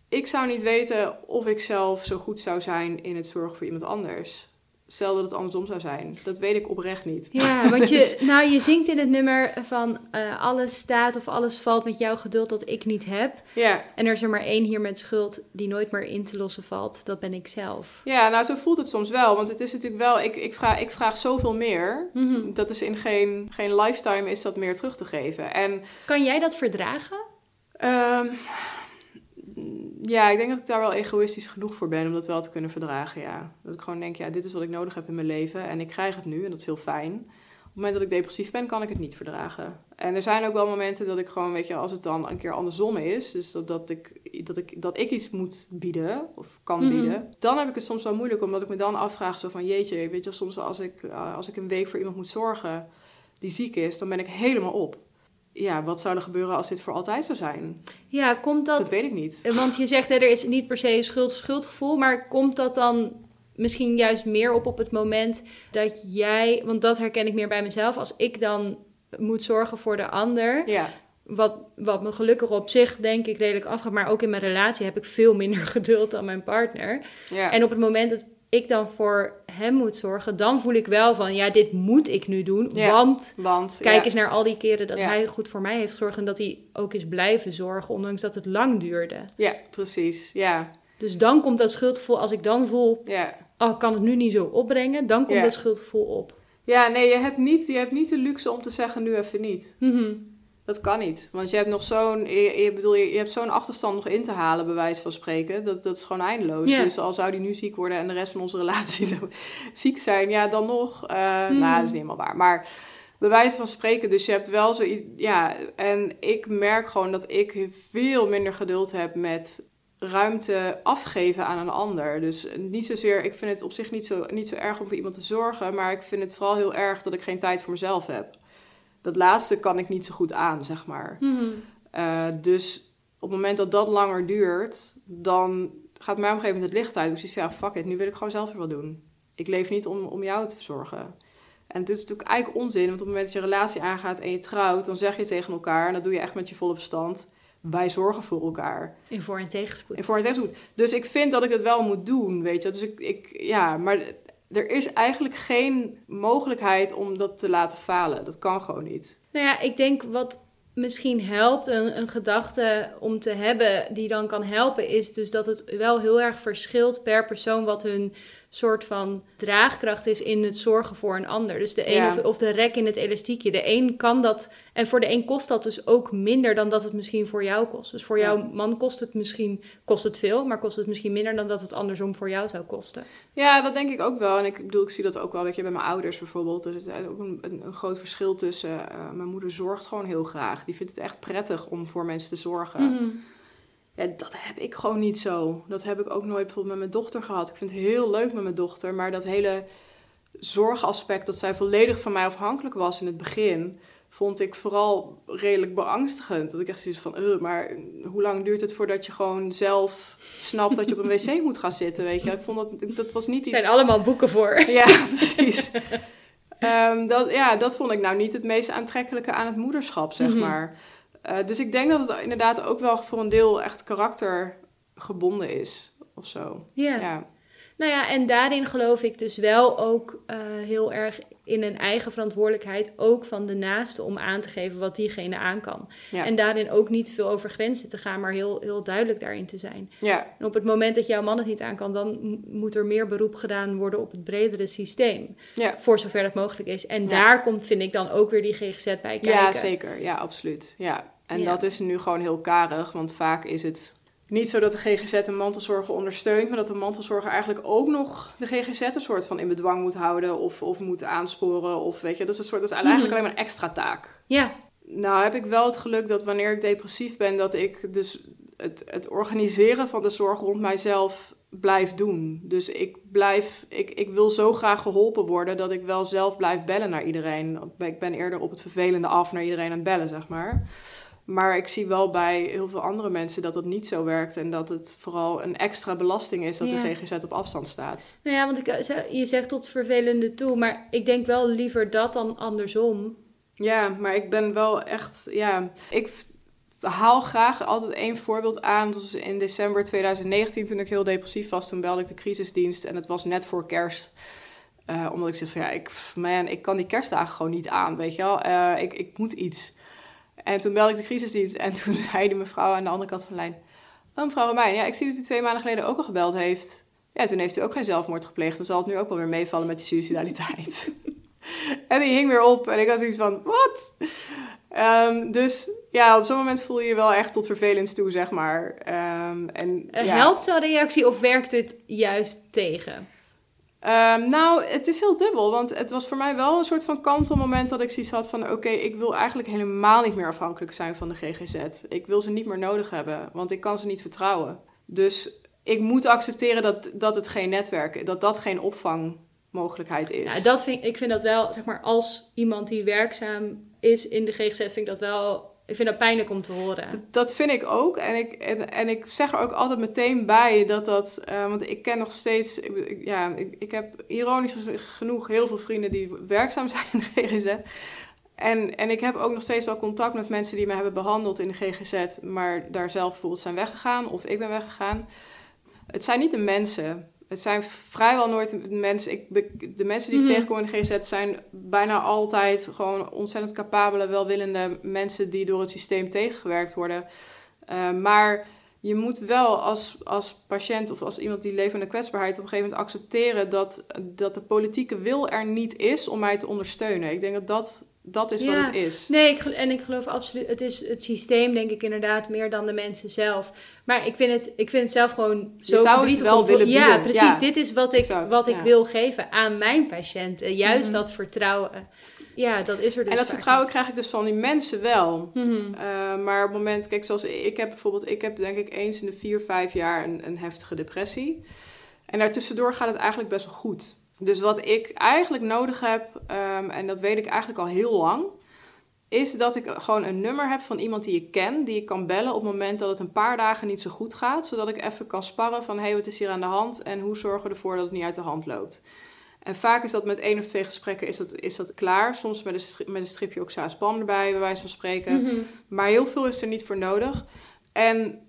Speaker 2: ik zou niet weten of ik zelf zo goed zou zijn in het zorgen voor iemand anders. Stel dat het andersom zou zijn. Dat weet ik oprecht niet.
Speaker 1: Ja, want *laughs*
Speaker 2: Dus-
Speaker 1: je, nou, je zingt in het nummer van eh, alles staat of alles valt met jouw geduld dat ik niet heb.
Speaker 2: Ja,
Speaker 1: En er is er maar één hier met schuld die nooit meer in te lossen valt. Dat ben ik zelf.
Speaker 2: Ja, nou zo voelt het soms wel. Want het is natuurlijk wel, ik, ik, vraag, ik vraag zoveel meer.
Speaker 1: Mhm.
Speaker 2: Dat is in geen, geen lifetime is dat meer terug te geven. En
Speaker 1: Kan jij dat verdragen?
Speaker 2: ehm, ja, ik denk dat ik daar wel egoïstisch genoeg voor ben om dat wel te kunnen verdragen. Ja. Dat ik gewoon denk, ja, dit is wat ik nodig heb in mijn leven. En ik krijg het nu en dat is heel fijn. Op het moment dat ik depressief ben, kan ik het niet verdragen. En er zijn ook wel momenten dat ik gewoon, weet je, als het dan een keer andersom is, dus dat, dat, ik, dat, ik, dat ik iets moet bieden of kan
Speaker 1: Mhm.
Speaker 2: bieden, dan heb ik het soms wel moeilijk, omdat ik me dan afvraag zo van, jeetje, weet je, soms als ik, eh, als ik een week voor iemand moet zorgen die ziek is, dan ben ik helemaal op. Ja, wat zou er gebeuren als dit voor altijd zou zijn?
Speaker 1: Ja, komt
Speaker 2: Dat,
Speaker 1: dat...
Speaker 2: weet ik niet.
Speaker 1: Want je zegt, hè, er is niet per se een schuld schuldgevoel, maar komt dat dan misschien juist meer op op het moment dat jij... Want dat herken ik meer bij mezelf. Als ik dan moet zorgen voor de ander,
Speaker 2: Ja,
Speaker 1: wat, wat me gelukkig op zich denk ik redelijk afgaat, maar ook in mijn relatie heb ik veel minder *laughs* geduld dan mijn partner.
Speaker 2: ja.
Speaker 1: En op het moment dat ik dan voor hem moet zorgen, dan voel ik wel van, ja, dit moet ik nu doen,
Speaker 2: Ja.
Speaker 1: want...
Speaker 2: want
Speaker 1: Kijk
Speaker 2: ja,
Speaker 1: eens naar al die keren dat
Speaker 2: Ja.
Speaker 1: hij goed voor mij heeft gezorgd en dat hij ook is blijven zorgen, ondanks dat het lang duurde.
Speaker 2: Ja, precies. Ja,
Speaker 1: Dus dan komt dat schuldgevoel, als ik dan voel,
Speaker 2: ja.
Speaker 1: oh, ik kan het nu niet zo opbrengen, dan komt dat schuldgevoel op.
Speaker 2: Ja, nee, je hebt, niet, je hebt niet de luxe om te zeggen nu even niet.
Speaker 1: Mhm.
Speaker 2: Dat kan niet. Want je hebt nog zo'n, je, je, bedoel, je, je hebt zo'n achterstand nog in te halen, bij wijze van spreken. Dat, dat is gewoon eindeloos. Dus al zou die nu ziek worden en de rest van onze relatie *laughs* ziek zijn, ja, dan nog.
Speaker 1: Hmm.
Speaker 2: Nou, dat is niet helemaal waar. Maar bij wijze van spreken, dus je hebt wel zoiets. Ja, en ik merk gewoon dat ik veel minder geduld heb met ruimte afgeven aan een ander. Dus niet zozeer, ik vind het op zich niet zo, niet zo erg om voor iemand te zorgen, maar ik vind het vooral heel erg dat ik geen tijd voor mezelf heb. Dat laatste kan ik niet zo goed aan, zeg maar.
Speaker 1: Mhm.
Speaker 2: Eh, dus op het moment dat dat langer duurt, dan gaat mij op een gegeven moment het licht uit. Dus ik zeg, ja, fuck it, nu wil ik gewoon zelf weer wat doen. Ik leef niet om, om jou te verzorgen. En het is natuurlijk eigenlijk onzin, want op het moment dat je een relatie aangaat en je trouwt, dan zeg je tegen elkaar, en dat doe je echt met je volle verstand, wij zorgen voor elkaar.
Speaker 1: In voor- en tegenspoed.
Speaker 2: In voor- en tegenspoed. Dus ik vind dat ik het wel moet doen, weet je. Dus ik, ik ja, maar er is eigenlijk geen mogelijkheid om dat te laten falen. Dat kan gewoon niet.
Speaker 1: Nou ja, ik denk wat misschien helpt, een, een gedachte om te hebben die dan kan helpen, is dus dat het wel heel erg verschilt per persoon wat hun soort van draagkracht is in het zorgen voor een ander. Dus de een
Speaker 2: Ja.
Speaker 1: of, of de rek in het elastiekje. De een kan dat, en voor de een kost dat dus ook minder dan dat het misschien voor jou kost. Dus voor
Speaker 2: Ja.
Speaker 1: jouw man kost het misschien kost het veel, maar kost het misschien minder dan dat het andersom voor jou zou kosten.
Speaker 2: Ja, dat denk ik ook wel. En ik bedoel, ik zie dat ook wel, weet je, bij mijn ouders bijvoorbeeld. Er is ook een, een, een groot verschil tussen... eh, mijn moeder zorgt gewoon heel graag. Die vindt het echt prettig om voor mensen te zorgen.
Speaker 1: Mhm.
Speaker 2: Ja, dat heb ik gewoon niet zo. Dat heb ik ook nooit bijvoorbeeld met mijn dochter gehad. Ik vind het heel leuk met mijn dochter, maar dat hele zorgaspect dat zij volledig van mij afhankelijk was in het begin, vond ik vooral redelijk beangstigend. Dat ik echt zoiets van, "Eh, maar hoe lang duurt het voordat je gewoon zelf snapt dat je op een wc *laughs* moet gaan zitten, weet je? Ik vond dat, dat was niet
Speaker 1: Er
Speaker 2: iets...
Speaker 1: zijn allemaal boeken voor. *laughs*
Speaker 2: Ja, precies. *laughs* Ehm, dat, ja, dat vond ik nou niet het meest aantrekkelijke aan het moederschap, zeg
Speaker 1: Mhm.
Speaker 2: maar. Eh, dus ik denk dat het inderdaad ook wel voor een deel echt karaktergebonden is, of zo.
Speaker 1: Ja.
Speaker 2: Ja,
Speaker 1: Nou ja, en daarin geloof ik dus wel ook eh, heel erg in een eigen verantwoordelijkheid, ook van de naaste, om aan te geven wat diegene aan kan.
Speaker 2: ja.
Speaker 1: En daarin ook niet veel over grenzen te gaan, maar heel, heel duidelijk daarin te zijn.
Speaker 2: ja.
Speaker 1: En op het moment dat jouw man het niet aan kan, dan moet er meer beroep gedaan worden op het bredere systeem.
Speaker 2: Ja.
Speaker 1: Voor zover dat mogelijk is. En daar komt, vind ik, dan ook weer die GGZ bij kijken.
Speaker 2: ja, zeker. Ja, absoluut. Ja. En
Speaker 1: Ja.
Speaker 2: dat is nu gewoon heel karig, want vaak is het niet zo dat de GGZ een mantelzorger ondersteunt, maar dat de mantelzorger eigenlijk ook nog de GGZ een soort van in bedwang moet houden of, of moet aansporen. Of weet je, dat is, een soort, dat is eigenlijk
Speaker 1: Mhm.
Speaker 2: alleen maar een extra taak.
Speaker 1: Ja,
Speaker 2: Nou heb ik wel het geluk dat wanneer ik depressief ben, dat ik dus het, het organiseren van de zorg rond mijzelf blijf doen. Dus ik blijf, ik, ik wil zo graag geholpen worden dat ik wel zelf blijf bellen naar iedereen. Ik ben eerder op het vervelende af naar iedereen aan het bellen, zeg maar. Maar ik zie wel bij heel veel andere mensen dat dat niet zo werkt en dat het vooral een extra belasting is dat
Speaker 1: Ja.
Speaker 2: de GGZ op afstand staat.
Speaker 1: nou ja, want ik, eh, je zegt tot vervelende toe, maar ik denk wel liever dat dan andersom.
Speaker 2: Ja, maar ik ben wel echt, ja, ik haal graag altijd één voorbeeld aan. Dat was in december 2019 toen ik heel depressief was. Toen belde ik de crisisdienst en het was net voor kerst. Eh, omdat ik zit van ja, ik, man, ik kan die kerstdagen gewoon niet aan, weet je wel. Eh, ik, ik moet iets. En toen belde ik de crisisdienst en toen *laughs* zei die mevrouw aan de andere kant van de lijn... Oh, mevrouw Romein, ja, ik zie dat u twee maanden geleden ook al gebeld heeft. Ja, toen heeft u ook geen zelfmoord gepleegd. Dan zal het nu ook wel weer meevallen met die suicidaliteit. *laughs* en die hing weer op en ik had zoiets van, wat? Ehm, dus ja, op zo'n moment voel je je wel echt tot vervelend toe, zeg maar. Ehm, en, ja.
Speaker 1: Helpt zo'n reactie of werkt het juist tegen?
Speaker 2: Ehm, nou, het is heel dubbel, want het was voor mij wel een soort van kantelmoment dat ik zoiets had van... oké, ik wil eigenlijk helemaal niet meer afhankelijk zijn van de GGZ. Ik wil ze niet meer nodig hebben, want ik kan ze niet vertrouwen. Dus ik moet accepteren dat, dat het geen netwerk, dat dat geen opvangmogelijkheid is.
Speaker 1: Ja, dat vind, ik vind dat wel, zeg maar, als iemand die werkzaam is in de GGZ, vind ik dat wel, ik vind dat pijnlijk om te horen.
Speaker 2: Dat, vind ik ook. En ik, en, ik zeg er ook altijd meteen bij dat dat... eh, want ik ken nog steeds... ik- ik- ja, ik, ik heb ironisch genoeg heel veel vrienden die werkzaam *laughs* zijn in de GGZ. En, en ik heb ook nog steeds wel contact met mensen die me hebben behandeld in de GGZ... maar daar zelf bijvoorbeeld zijn weggegaan of ik ben weggegaan. Het zijn niet de mensen... Het zijn vrijwel nooit mensen. Ik, de mensen die ik
Speaker 1: Mhm.
Speaker 2: tegenkom in de GGZ zijn bijna altijd gewoon ontzettend capabele, welwillende mensen die door het systeem tegengewerkt worden. Uh, maar je moet wel als, als patiënt of als iemand die leeft in de kwetsbaarheid op een gegeven moment accepteren dat, dat de politieke wil er niet is om mij te ondersteunen. Ik denk dat dat, dat is
Speaker 1: Ja.
Speaker 2: wat het is.
Speaker 1: Nee, ik, en ik geloof absoluut, het is het systeem, denk ik inderdaad, meer dan de mensen zelf. Maar ik vind het, ik vind het zelf gewoon zo
Speaker 2: zou het wel willen
Speaker 1: Ja,
Speaker 2: bieden,
Speaker 1: precies.
Speaker 2: ja.
Speaker 1: Dit is wat ik,
Speaker 2: Exact,
Speaker 1: wat ik
Speaker 2: ja.
Speaker 1: wil geven aan mijn patiënten. Juist
Speaker 2: Mhm.
Speaker 1: dat vertrouwen. Ja, dat is er dus
Speaker 2: en dat vertrouwen
Speaker 1: niet.
Speaker 2: krijg ik dus van die mensen wel.
Speaker 1: Mhm.
Speaker 2: Uh, maar op het moment, kijk, zoals ik heb bijvoorbeeld, ik heb denk ik eens in de vier, vijf jaar een, een heftige depressie. En daartussendoor gaat het eigenlijk best wel goed. Dus wat ik eigenlijk nodig heb, um, en dat weet ik eigenlijk al heel lang, is dat ik gewoon een nummer heb van iemand die ik ken, die ik kan bellen op het moment dat het een paar dagen niet zo goed gaat, zodat ik even kan sparren van, hé, hey, wat is hier aan de hand en hoe zorgen we ervoor dat het niet uit de hand loopt. En vaak is dat met één of twee gesprekken is dat, is dat klaar. Soms met een, stri- met een stripje erbij, bij wijze van spreken.
Speaker 1: Mhm.
Speaker 2: Maar heel veel is er niet voor nodig. En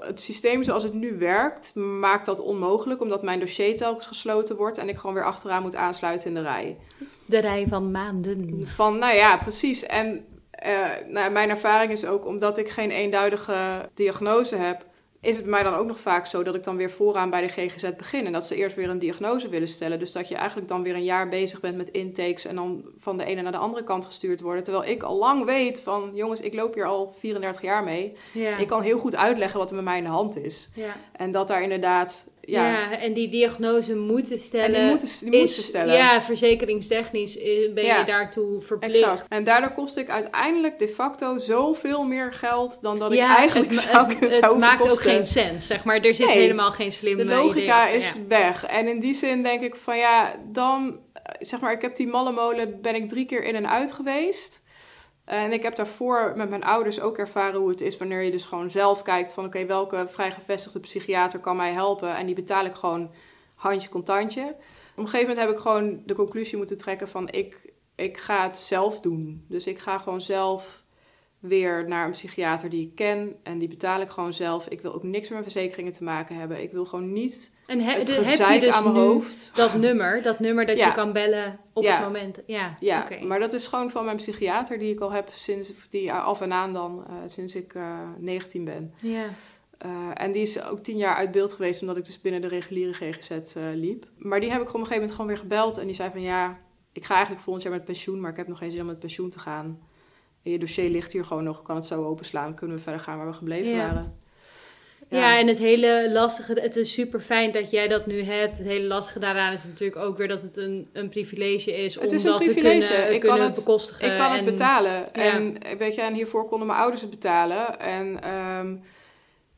Speaker 2: het systeem zoals het nu werkt, maakt dat onmogelijk, omdat mijn dossier telkens gesloten wordt en ik gewoon weer achteraan moet aansluiten in de rij.
Speaker 1: De rij van maanden.
Speaker 2: Van, nou ja, precies. En eh, nou, mijn ervaring is ook, omdat ik geen eenduidige diagnose heb, is het mij dan ook nog vaak zo dat ik dan weer vooraan bij de GGZ begin. En dat ze eerst weer een diagnose willen stellen. Dus dat je eigenlijk dan weer een jaar bezig bent met intakes en dan van de ene naar de andere kant gestuurd worden. Terwijl ik al lang weet van, jongens, ik loop hier al 34 jaar mee.
Speaker 1: Ja.
Speaker 2: Ik kan heel goed uitleggen wat er met mij in de hand is.
Speaker 1: ja.
Speaker 2: En dat daar inderdaad, ja,
Speaker 1: Ja. en die diagnose moeten stellen.
Speaker 2: en die moeten, die
Speaker 1: is,
Speaker 2: stellen.
Speaker 1: Ja, verzekeringstechnisch eh, ben
Speaker 2: Ja.
Speaker 1: je daartoe verplicht.
Speaker 2: Exact. En daardoor kost ik uiteindelijk de facto zoveel meer geld dan dat ik eigenlijk
Speaker 1: het,
Speaker 2: zou
Speaker 1: het,
Speaker 2: kunnen
Speaker 1: het maakt ook geen sens, zeg maar. Er zit
Speaker 2: Nee.
Speaker 1: helemaal geen slim
Speaker 2: De logica is weg. En in die zin denk ik van ja, dan eh, zeg maar, ik heb die malle molen, ben ik drie keer in en uit geweest. En ik heb daarvoor met mijn ouders ook ervaren hoe het is wanneer je dus gewoon zelf kijkt van oké, welke vrijgevestigde psychiater kan mij helpen? En die betaal ik gewoon handje contantje. Op een gegeven moment heb ik gewoon de conclusie moeten trekken van ik, ik ga het zelf doen. Dus ik ga gewoon zelf weer naar een psychiater die ik ken en die betaal ik gewoon zelf. Ik wil ook niks met verzekeringen te maken hebben. Ik wil gewoon niet
Speaker 1: En he-
Speaker 2: het
Speaker 1: de- heb je dus
Speaker 2: aan mijn
Speaker 1: nu
Speaker 2: hoofd.
Speaker 1: dat nummer, dat nummer dat
Speaker 2: Ja.
Speaker 1: je kan bellen op
Speaker 2: Ja.
Speaker 1: het moment. Ja,
Speaker 2: Ja, maar dat is gewoon van mijn psychiater die ik al heb sinds die af en aan dan eh, sinds ik eh 19 ben.
Speaker 1: Ja.
Speaker 2: Eh, en die is ook tien jaar uit beeld geweest omdat ik dus binnen de reguliere GGZ liep. Maar die heb ik op een gegeven moment gewoon weer gebeld en die zei van ja, ik ga eigenlijk volgend jaar met pensioen, maar ik heb nog geen zin om met pensioen te gaan. En je dossier ligt hier gewoon nog, ik kan het zo openslaan, kunnen we verder gaan waar we gebleven
Speaker 1: Ja.
Speaker 2: waren.
Speaker 1: Ja. en het hele lastige, het is super fijn dat jij dat nu hebt. Het hele lastige daaraan is natuurlijk ook weer dat het een, een privilege is om
Speaker 2: Het is een
Speaker 1: dat te
Speaker 2: privilege.
Speaker 1: kunnen,
Speaker 2: Ik kan
Speaker 1: kunnen
Speaker 2: het-
Speaker 1: bekostigen.
Speaker 2: Ik kan het
Speaker 1: en-
Speaker 2: betalen. En weet je, en hiervoor konden mijn ouders het betalen. En ehm,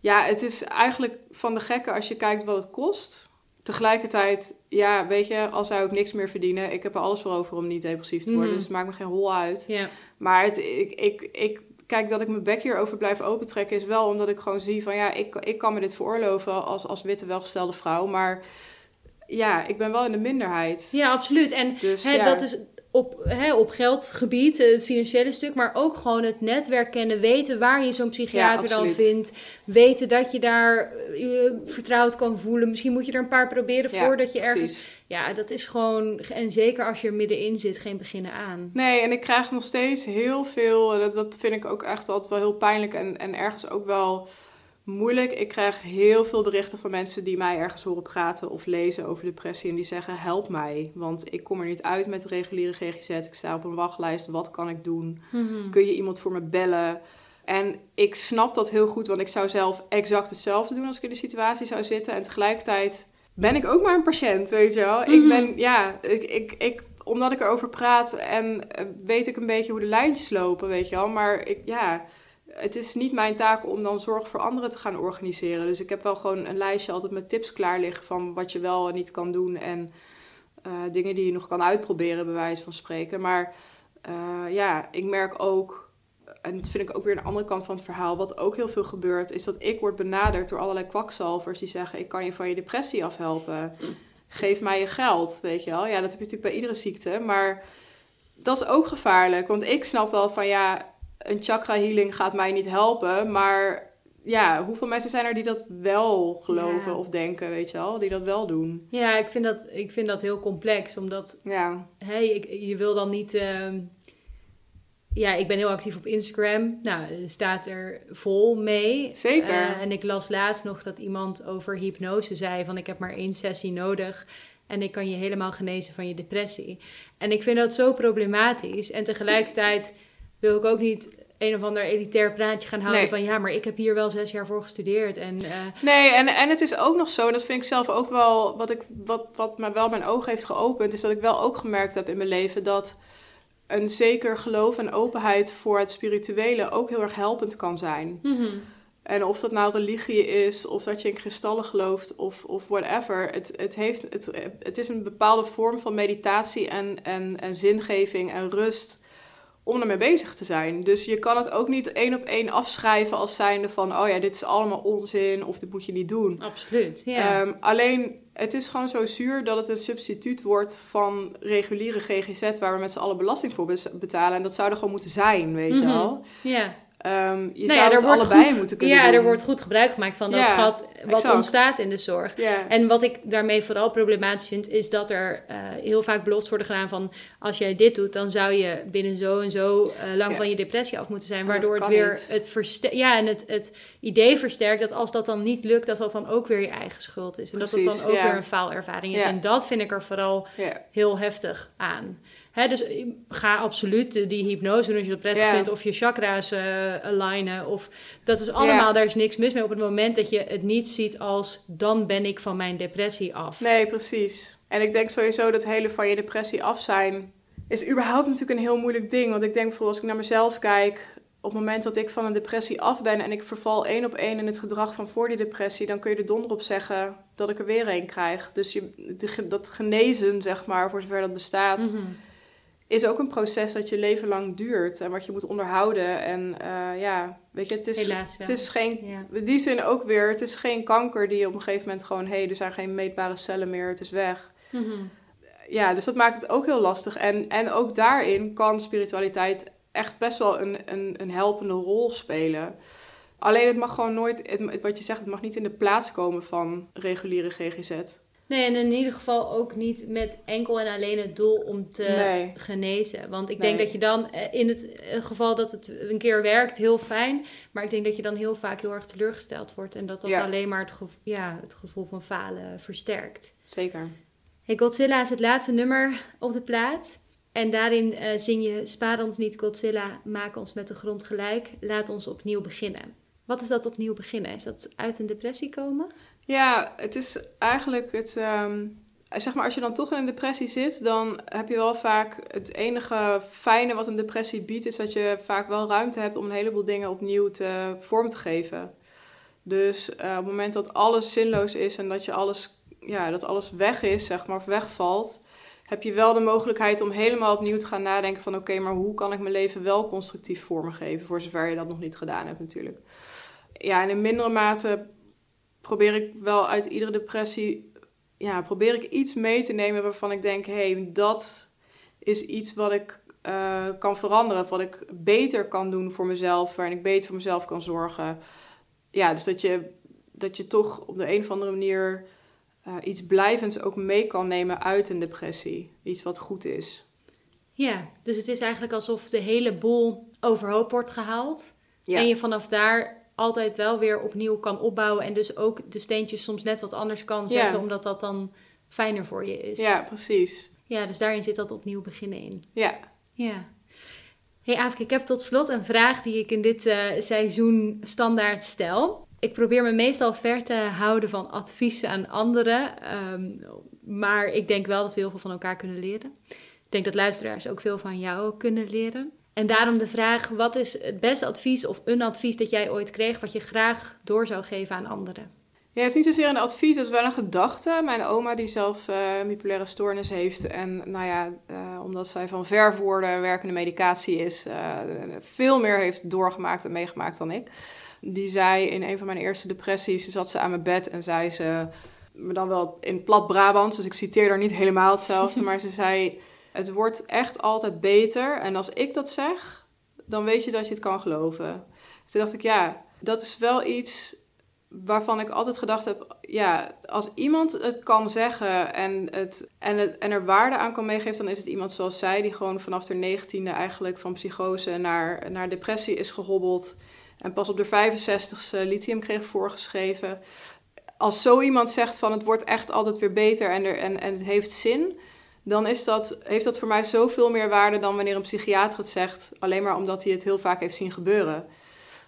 Speaker 2: ja, het is eigenlijk van de gekke als je kijkt wat het kost. Tegelijkertijd, ja, weet je, als zou ik niks meer verdienen, ik heb er alles voor over om niet depressief te worden.
Speaker 1: Mhm.
Speaker 2: Dus het maakt me geen hol uit.
Speaker 1: Ja,
Speaker 2: Maar het, ik, ik, ik, kijk, dat ik mijn bek hierover blijf opentrekken is wel omdat ik gewoon zie van ja, ik, ik kan me dit veroorloven als, als witte welgestelde vrouw. Maar ja, ik ben wel in de minderheid.
Speaker 1: ja absoluut. En
Speaker 2: Dus
Speaker 1: Hè,
Speaker 2: ja.
Speaker 1: Dat is op, hè, op geldgebied, eh, het financiële stuk, maar ook gewoon het netwerk kennen, weten waar je zo'n psychiater
Speaker 2: Ja,
Speaker 1: dan vindt, weten dat je daar eh, je vertrouwd kan voelen. Misschien moet je er een paar proberen
Speaker 2: Ja,
Speaker 1: voordat je ergens.
Speaker 2: precies.
Speaker 1: Ja, dat is gewoon, en zeker als je er middenin zit, geen beginnen aan.
Speaker 2: Nee, en ik krijg nog steeds heel veel. Dat, dat vind ik ook echt altijd wel heel pijnlijk en, en ergens ook wel moeilijk. Ik krijg heel veel berichten van mensen die mij ergens horen praten of lezen over depressie. En die zeggen: Help mij, want ik kom er niet uit met de reguliere GGZ. Ik sta op een wachtlijst. Wat kan ik doen? Kun je iemand voor me bellen? En ik snap dat heel goed, want ik zou zelf exact hetzelfde doen als ik in die situatie zou zitten. En tegelijkertijd ben ik ook maar een patiënt, weet je wel. Ik
Speaker 1: Mhm.
Speaker 2: ben, ja, ik, ik, ik, omdat ik erover praat en eh, weet ik een beetje hoe de lijntjes lopen, weet je wel. Maar ik, ja, het is niet mijn taak om dan zorg voor anderen te gaan organiseren. Dus ik heb wel gewoon een lijstje altijd met tips klaar liggen van wat je wel en niet kan doen. En eh, dingen die je nog kan uitproberen, bij wijze van spreken. Maar eh, ja, ik merk ook, en dat vind ik ook weer de andere kant van het verhaal, wat ook heel veel gebeurt, is dat ik word benaderd door allerlei kwakzalvers die zeggen: Ik kan je van je depressie afhelpen. Geef mij je geld, weet je wel. Ja, dat heb je natuurlijk bij iedere ziekte. Maar dat is ook gevaarlijk. Want ik snap wel van ja, een chakra healing gaat mij niet helpen. Maar ja, hoeveel mensen zijn er die dat wel geloven
Speaker 1: Ja.
Speaker 2: of denken, weet je wel? Die dat wel doen.
Speaker 1: Ja, ik vind dat, ik vind dat heel complex, omdat
Speaker 2: Ja,
Speaker 1: ik, je wil dan niet. ehm, ja, ik ben heel actief op Instagram. Nou, staat er vol mee.
Speaker 2: Zeker.
Speaker 1: Eh, en ik las laatst nog dat iemand over hypnose zei: van ik heb maar één sessie nodig. En ik kan je helemaal genezen van je depressie. En ik vind dat zo problematisch. En tegelijkertijd wil ik ook niet een of ander elitair praatje gaan houden
Speaker 2: Nee.
Speaker 1: van ja, maar ik heb hier wel zes jaar voor gestudeerd. En eh,
Speaker 2: Nee, en, en het is ook nog zo, en dat vind ik zelf ook wel, wat, ik, wat, wat me wel mijn ogen heeft geopend, is dat ik wel ook gemerkt heb in mijn leven dat een zeker geloof en openheid voor het spirituele ook heel erg helpend kan zijn. En of dat nou religie is, of dat je in kristallen gelooft, of, of whatever. Het, het, heeft, het, het is een bepaalde vorm van meditatie en, en, en zingeving en rust om ermee bezig te zijn. Dus je kan het ook niet één op één afschrijven als zijnde van... oh ja, dit is allemaal onzin of dit moet je niet doen.
Speaker 1: absoluut. Ja.
Speaker 2: Ehm, alleen het is gewoon zo zuur dat het een substituut wordt van reguliere GGZ, waar we met z'n allen belasting voor betalen. En dat zou er gewoon moeten zijn, weet je
Speaker 1: Mhm.
Speaker 2: wel.
Speaker 1: Ja.
Speaker 2: Ehm, je
Speaker 1: Nou
Speaker 2: zou
Speaker 1: ja,
Speaker 2: het
Speaker 1: er wordt
Speaker 2: allebei
Speaker 1: goed,
Speaker 2: moeten kunnen
Speaker 1: ja,
Speaker 2: doen.
Speaker 1: er wordt goed gebruik gemaakt van dat
Speaker 2: Ja,
Speaker 1: gat wat
Speaker 2: exact.
Speaker 1: ontstaat in de zorg. En wat ik daarmee vooral problematisch vind, is dat er eh, heel vaak beloftes worden gedaan van als jij dit doet, dan zou je binnen zo en zo eh, lang
Speaker 2: Ja.
Speaker 1: van je depressie af moeten zijn. Waardoor het weer
Speaker 2: niet.
Speaker 1: het, ja, en het, het idee versterkt dat als dat dan niet lukt, dat dat dan ook weer je eigen schuld is. En dat het dan ook weer een faalervaring is. En dat vind ik er vooral heel heftig aan. Hè, dus ga absoluut die hypnose doen als je dat prettig vindt. Of je chakra's eh alignen. Of, dat is allemaal, daar is niks mis mee op het moment dat je het niet ziet als... dan ben ik van mijn depressie af.
Speaker 2: Nee, precies. En ik denk sowieso dat hele van je depressie af zijn... is überhaupt natuurlijk een heel moeilijk ding. Want ik denk bijvoorbeeld als ik naar mezelf kijk... op het moment dat ik van een depressie af ben... en ik verval één op één in het gedrag van voor die depressie... dan kun je er donder op zeggen dat ik er weer een krijg. Dus je, dat genezen, zeg maar, voor zover dat bestaat...
Speaker 1: Mhm.
Speaker 2: Is ook een proces dat je leven lang duurt... en wat je moet onderhouden. En eh, ja, weet je, het is...
Speaker 1: Helaas wel.
Speaker 2: Het is geen
Speaker 1: Ja.
Speaker 2: in die zin ook weer, het is geen kanker die op een gegeven moment gewoon, hé, hey, er zijn geen meetbare cellen meer, het is weg.
Speaker 1: Mhm.
Speaker 2: Ja, dus dat maakt het ook heel lastig. En, en ook daarin kan spiritualiteit echt best wel een, een, een helpende rol spelen. Alleen het mag gewoon nooit, het, wat je zegt, het mag niet in de plaats komen van reguliere GGZ.
Speaker 1: Nee, en in ieder geval ook niet met enkel en alleen het doel om te
Speaker 2: Nee.
Speaker 1: genezen. Want ik
Speaker 2: Nee.
Speaker 1: denk dat je dan, eh, in het eh, geval dat het een keer werkt, heel fijn. Maar ik denk dat je dan heel vaak heel erg teleurgesteld wordt. En dat dat
Speaker 2: Ja.
Speaker 1: alleen maar het, gevo- ja, het gevoel van falen versterkt.
Speaker 2: Zeker.
Speaker 1: Hey, Godzilla is het laatste nummer op de plaat. En daarin eh, zing je: Spaar ons niet, Godzilla, maak ons met de grond gelijk. Laat ons opnieuw beginnen. Wat is dat opnieuw beginnen? Is dat uit een depressie komen?
Speaker 2: Ja, het is eigenlijk het. ehm, zeg maar, als je dan toch in een depressie zit, dan heb je wel vaak. Het enige fijne wat een depressie biedt, is dat je vaak wel ruimte hebt om een heleboel dingen opnieuw te, vorm te geven. Dus eh, op het moment dat alles zinloos is en dat je alles, ja, dat alles weg is, zeg maar, of wegvalt, heb je wel de mogelijkheid om helemaal opnieuw te gaan nadenken van oké, maar hoe kan ik mijn leven wel constructief vormgeven, voor zover je dat nog niet gedaan hebt natuurlijk. Ja, en in mindere mate probeer ik wel uit iedere depressie, ja, probeer ik iets mee te nemen waarvan ik denk, hé, hey, dat is iets wat ik eh, kan veranderen, wat ik beter kan doen voor mezelf, waarin ik beter voor mezelf kan zorgen. Ja, dus dat je, dat je toch op de een of andere manier eh, iets blijvends ook mee kan nemen uit een depressie. Iets wat goed is.
Speaker 1: Ja, dus het is eigenlijk alsof de hele boel overhoop wordt gehaald.
Speaker 2: Ja,
Speaker 1: En je vanaf daar altijd wel weer opnieuw kan opbouwen. En dus ook de steentjes soms net wat anders kan zetten,
Speaker 2: Ja.
Speaker 1: omdat dat dan fijner voor je is.
Speaker 2: ja precies.
Speaker 1: Ja, dus daarin zit dat opnieuw beginnen in.
Speaker 2: Ja,
Speaker 1: Ja. Hey Aafke, ik heb tot slot een vraag die ik in dit eh, seizoen standaard stel. Ik probeer me meestal ver te houden van adviezen aan anderen. ehm, maar ik denk wel dat we heel veel van elkaar kunnen leren. Ik denk dat luisteraars ook veel van jou kunnen leren. En daarom de vraag, wat is het beste advies of een advies dat jij ooit kreeg... wat je graag door zou geven aan anderen?
Speaker 2: Ja, het is niet zozeer een advies, het is wel een gedachte. Mijn oma die zelf eh bipolaire stoornis heeft en nou ja, eh, omdat zij van ver voor de werkende medicatie is, eh, veel meer heeft doorgemaakt en meegemaakt dan ik. Die zei in een van mijn eerste depressies, zat ze aan mijn bed en zei ze, maar dan wel in plat Brabant, dus ik citeer daar niet helemaal hetzelfde, *laughs* maar ze zei, het wordt echt altijd beter en als ik dat zeg, dan weet je dat je het kan geloven. Dus toen dacht ik, ja, dat is wel iets waarvan ik altijd gedacht heb, ja, als iemand het kan zeggen en, het, en, het, en er waarde aan kan meegeven, dan is het iemand zoals zij, die gewoon vanaf de negentiende eigenlijk van psychose naar, naar depressie is gehobbeld en pas op de 65ste lithium kreeg voorgeschreven. Als zo iemand zegt van het wordt echt altijd weer beter en, er, en, en het heeft zin, dan is dat, heeft dat voor mij zoveel meer waarde dan wanneer een psychiater het zegt, alleen maar omdat hij het heel vaak heeft zien gebeuren.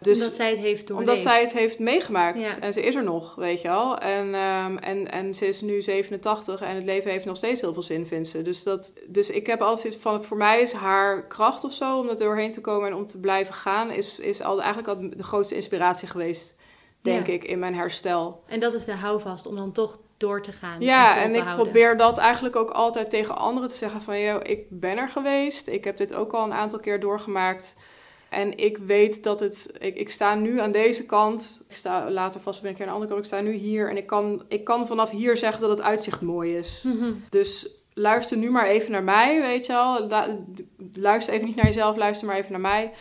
Speaker 2: Dus,
Speaker 1: omdat zij het heeft doorleefd.
Speaker 2: omdat zij het heeft meegemaakt.
Speaker 1: Ja.
Speaker 2: En ze is er nog, weet je wel. En, ehm, en, en ze is nu 87 en het leven heeft nog steeds heel veel zin, vindt ze. Dus, dat, dus ik heb altijd van, voor mij is haar kracht of zo om er doorheen te komen en om te blijven gaan, is, is al, eigenlijk al de grootste inspiratie geweest, denk
Speaker 1: Ja.
Speaker 2: ik, in mijn herstel.
Speaker 1: En dat is de houvast om dan toch door te gaan.
Speaker 2: Ja, en ik
Speaker 1: houden.
Speaker 2: probeer dat eigenlijk ook altijd tegen anderen te zeggen van... Yo, ik ben er geweest, ik heb dit ook al een aantal keer doorgemaakt. En ik weet dat het. Ik, ik sta nu aan deze kant. Ik sta later vast ben ik aan de andere kant. Ik sta nu hier. En ik kan, ik kan vanaf hier zeggen dat het uitzicht mooi is. Dus luister nu maar even naar mij, weet je wel. luister even niet naar jezelf, luister maar even naar mij.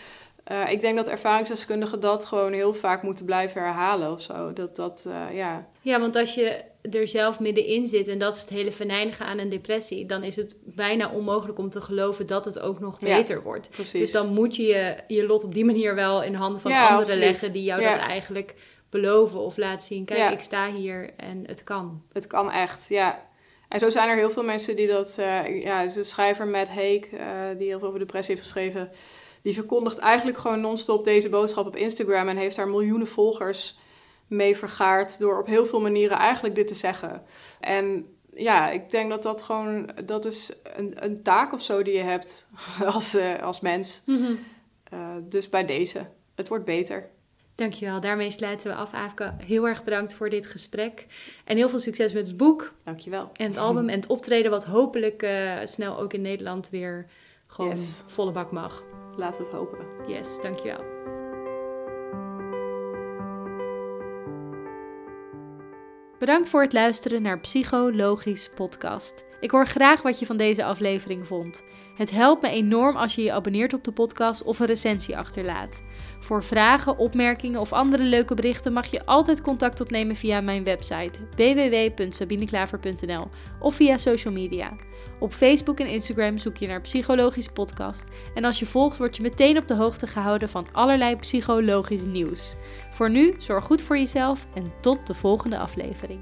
Speaker 2: Uh, ik denk dat ervaringsdeskundigen dat gewoon heel vaak moeten blijven herhalen of zo. Dat, dat, uh, ja.
Speaker 1: ja, want als je er zelf middenin zit en dat is het hele venijnige aan een depressie, dan is het bijna onmogelijk om te geloven dat het ook nog beter wordt.
Speaker 2: Precies.
Speaker 1: Dus dan moet je, je je lot op die manier wel in handen van anderen leggen die jou dat eigenlijk beloven of laten zien. Kijk, ik sta hier en het kan.
Speaker 2: Het kan echt, ja. En zo zijn er heel veel mensen die dat... Uh, ja, de schrijver Matt Haig, die heel veel over depressie heeft geschreven die verkondigt eigenlijk gewoon non-stop deze boodschap op Instagram en heeft daar miljoenen volgers mee vergaard door op heel veel manieren eigenlijk dit te zeggen. En ja, ik denk dat dat gewoon, dat is een, een taak of zo die je hebt *laughs* als, uh, als mens. Mm dus bij deze, het wordt beter.
Speaker 1: Dankjewel. Daarmee sluiten we af, Aafke. Heel erg bedankt voor dit gesprek. En heel veel succes met het boek.
Speaker 2: Dankjewel.
Speaker 1: En het album en het optreden, wat hopelijk uh, snel ook in Nederland weer gewoon volle bak mag.
Speaker 2: Laten we het hopen.
Speaker 1: Yes, dankjewel. Bedankt voor het luisteren naar Psychologisch Podcast. Ik hoor graag wat je van deze aflevering vond. Het helpt me enorm als je je abonneert op de podcast of een recensie achterlaat. Voor vragen, opmerkingen of andere leuke berichten mag je altijd contact opnemen via mijn website www.sabineklaver.nl of via social media. Op Facebook en Instagram zoek je naar Psychologisch Podcast. En als je volgt, word je meteen op de hoogte gehouden van allerlei psychologisch nieuws. Voor nu, zorg goed voor jezelf en tot de volgende aflevering.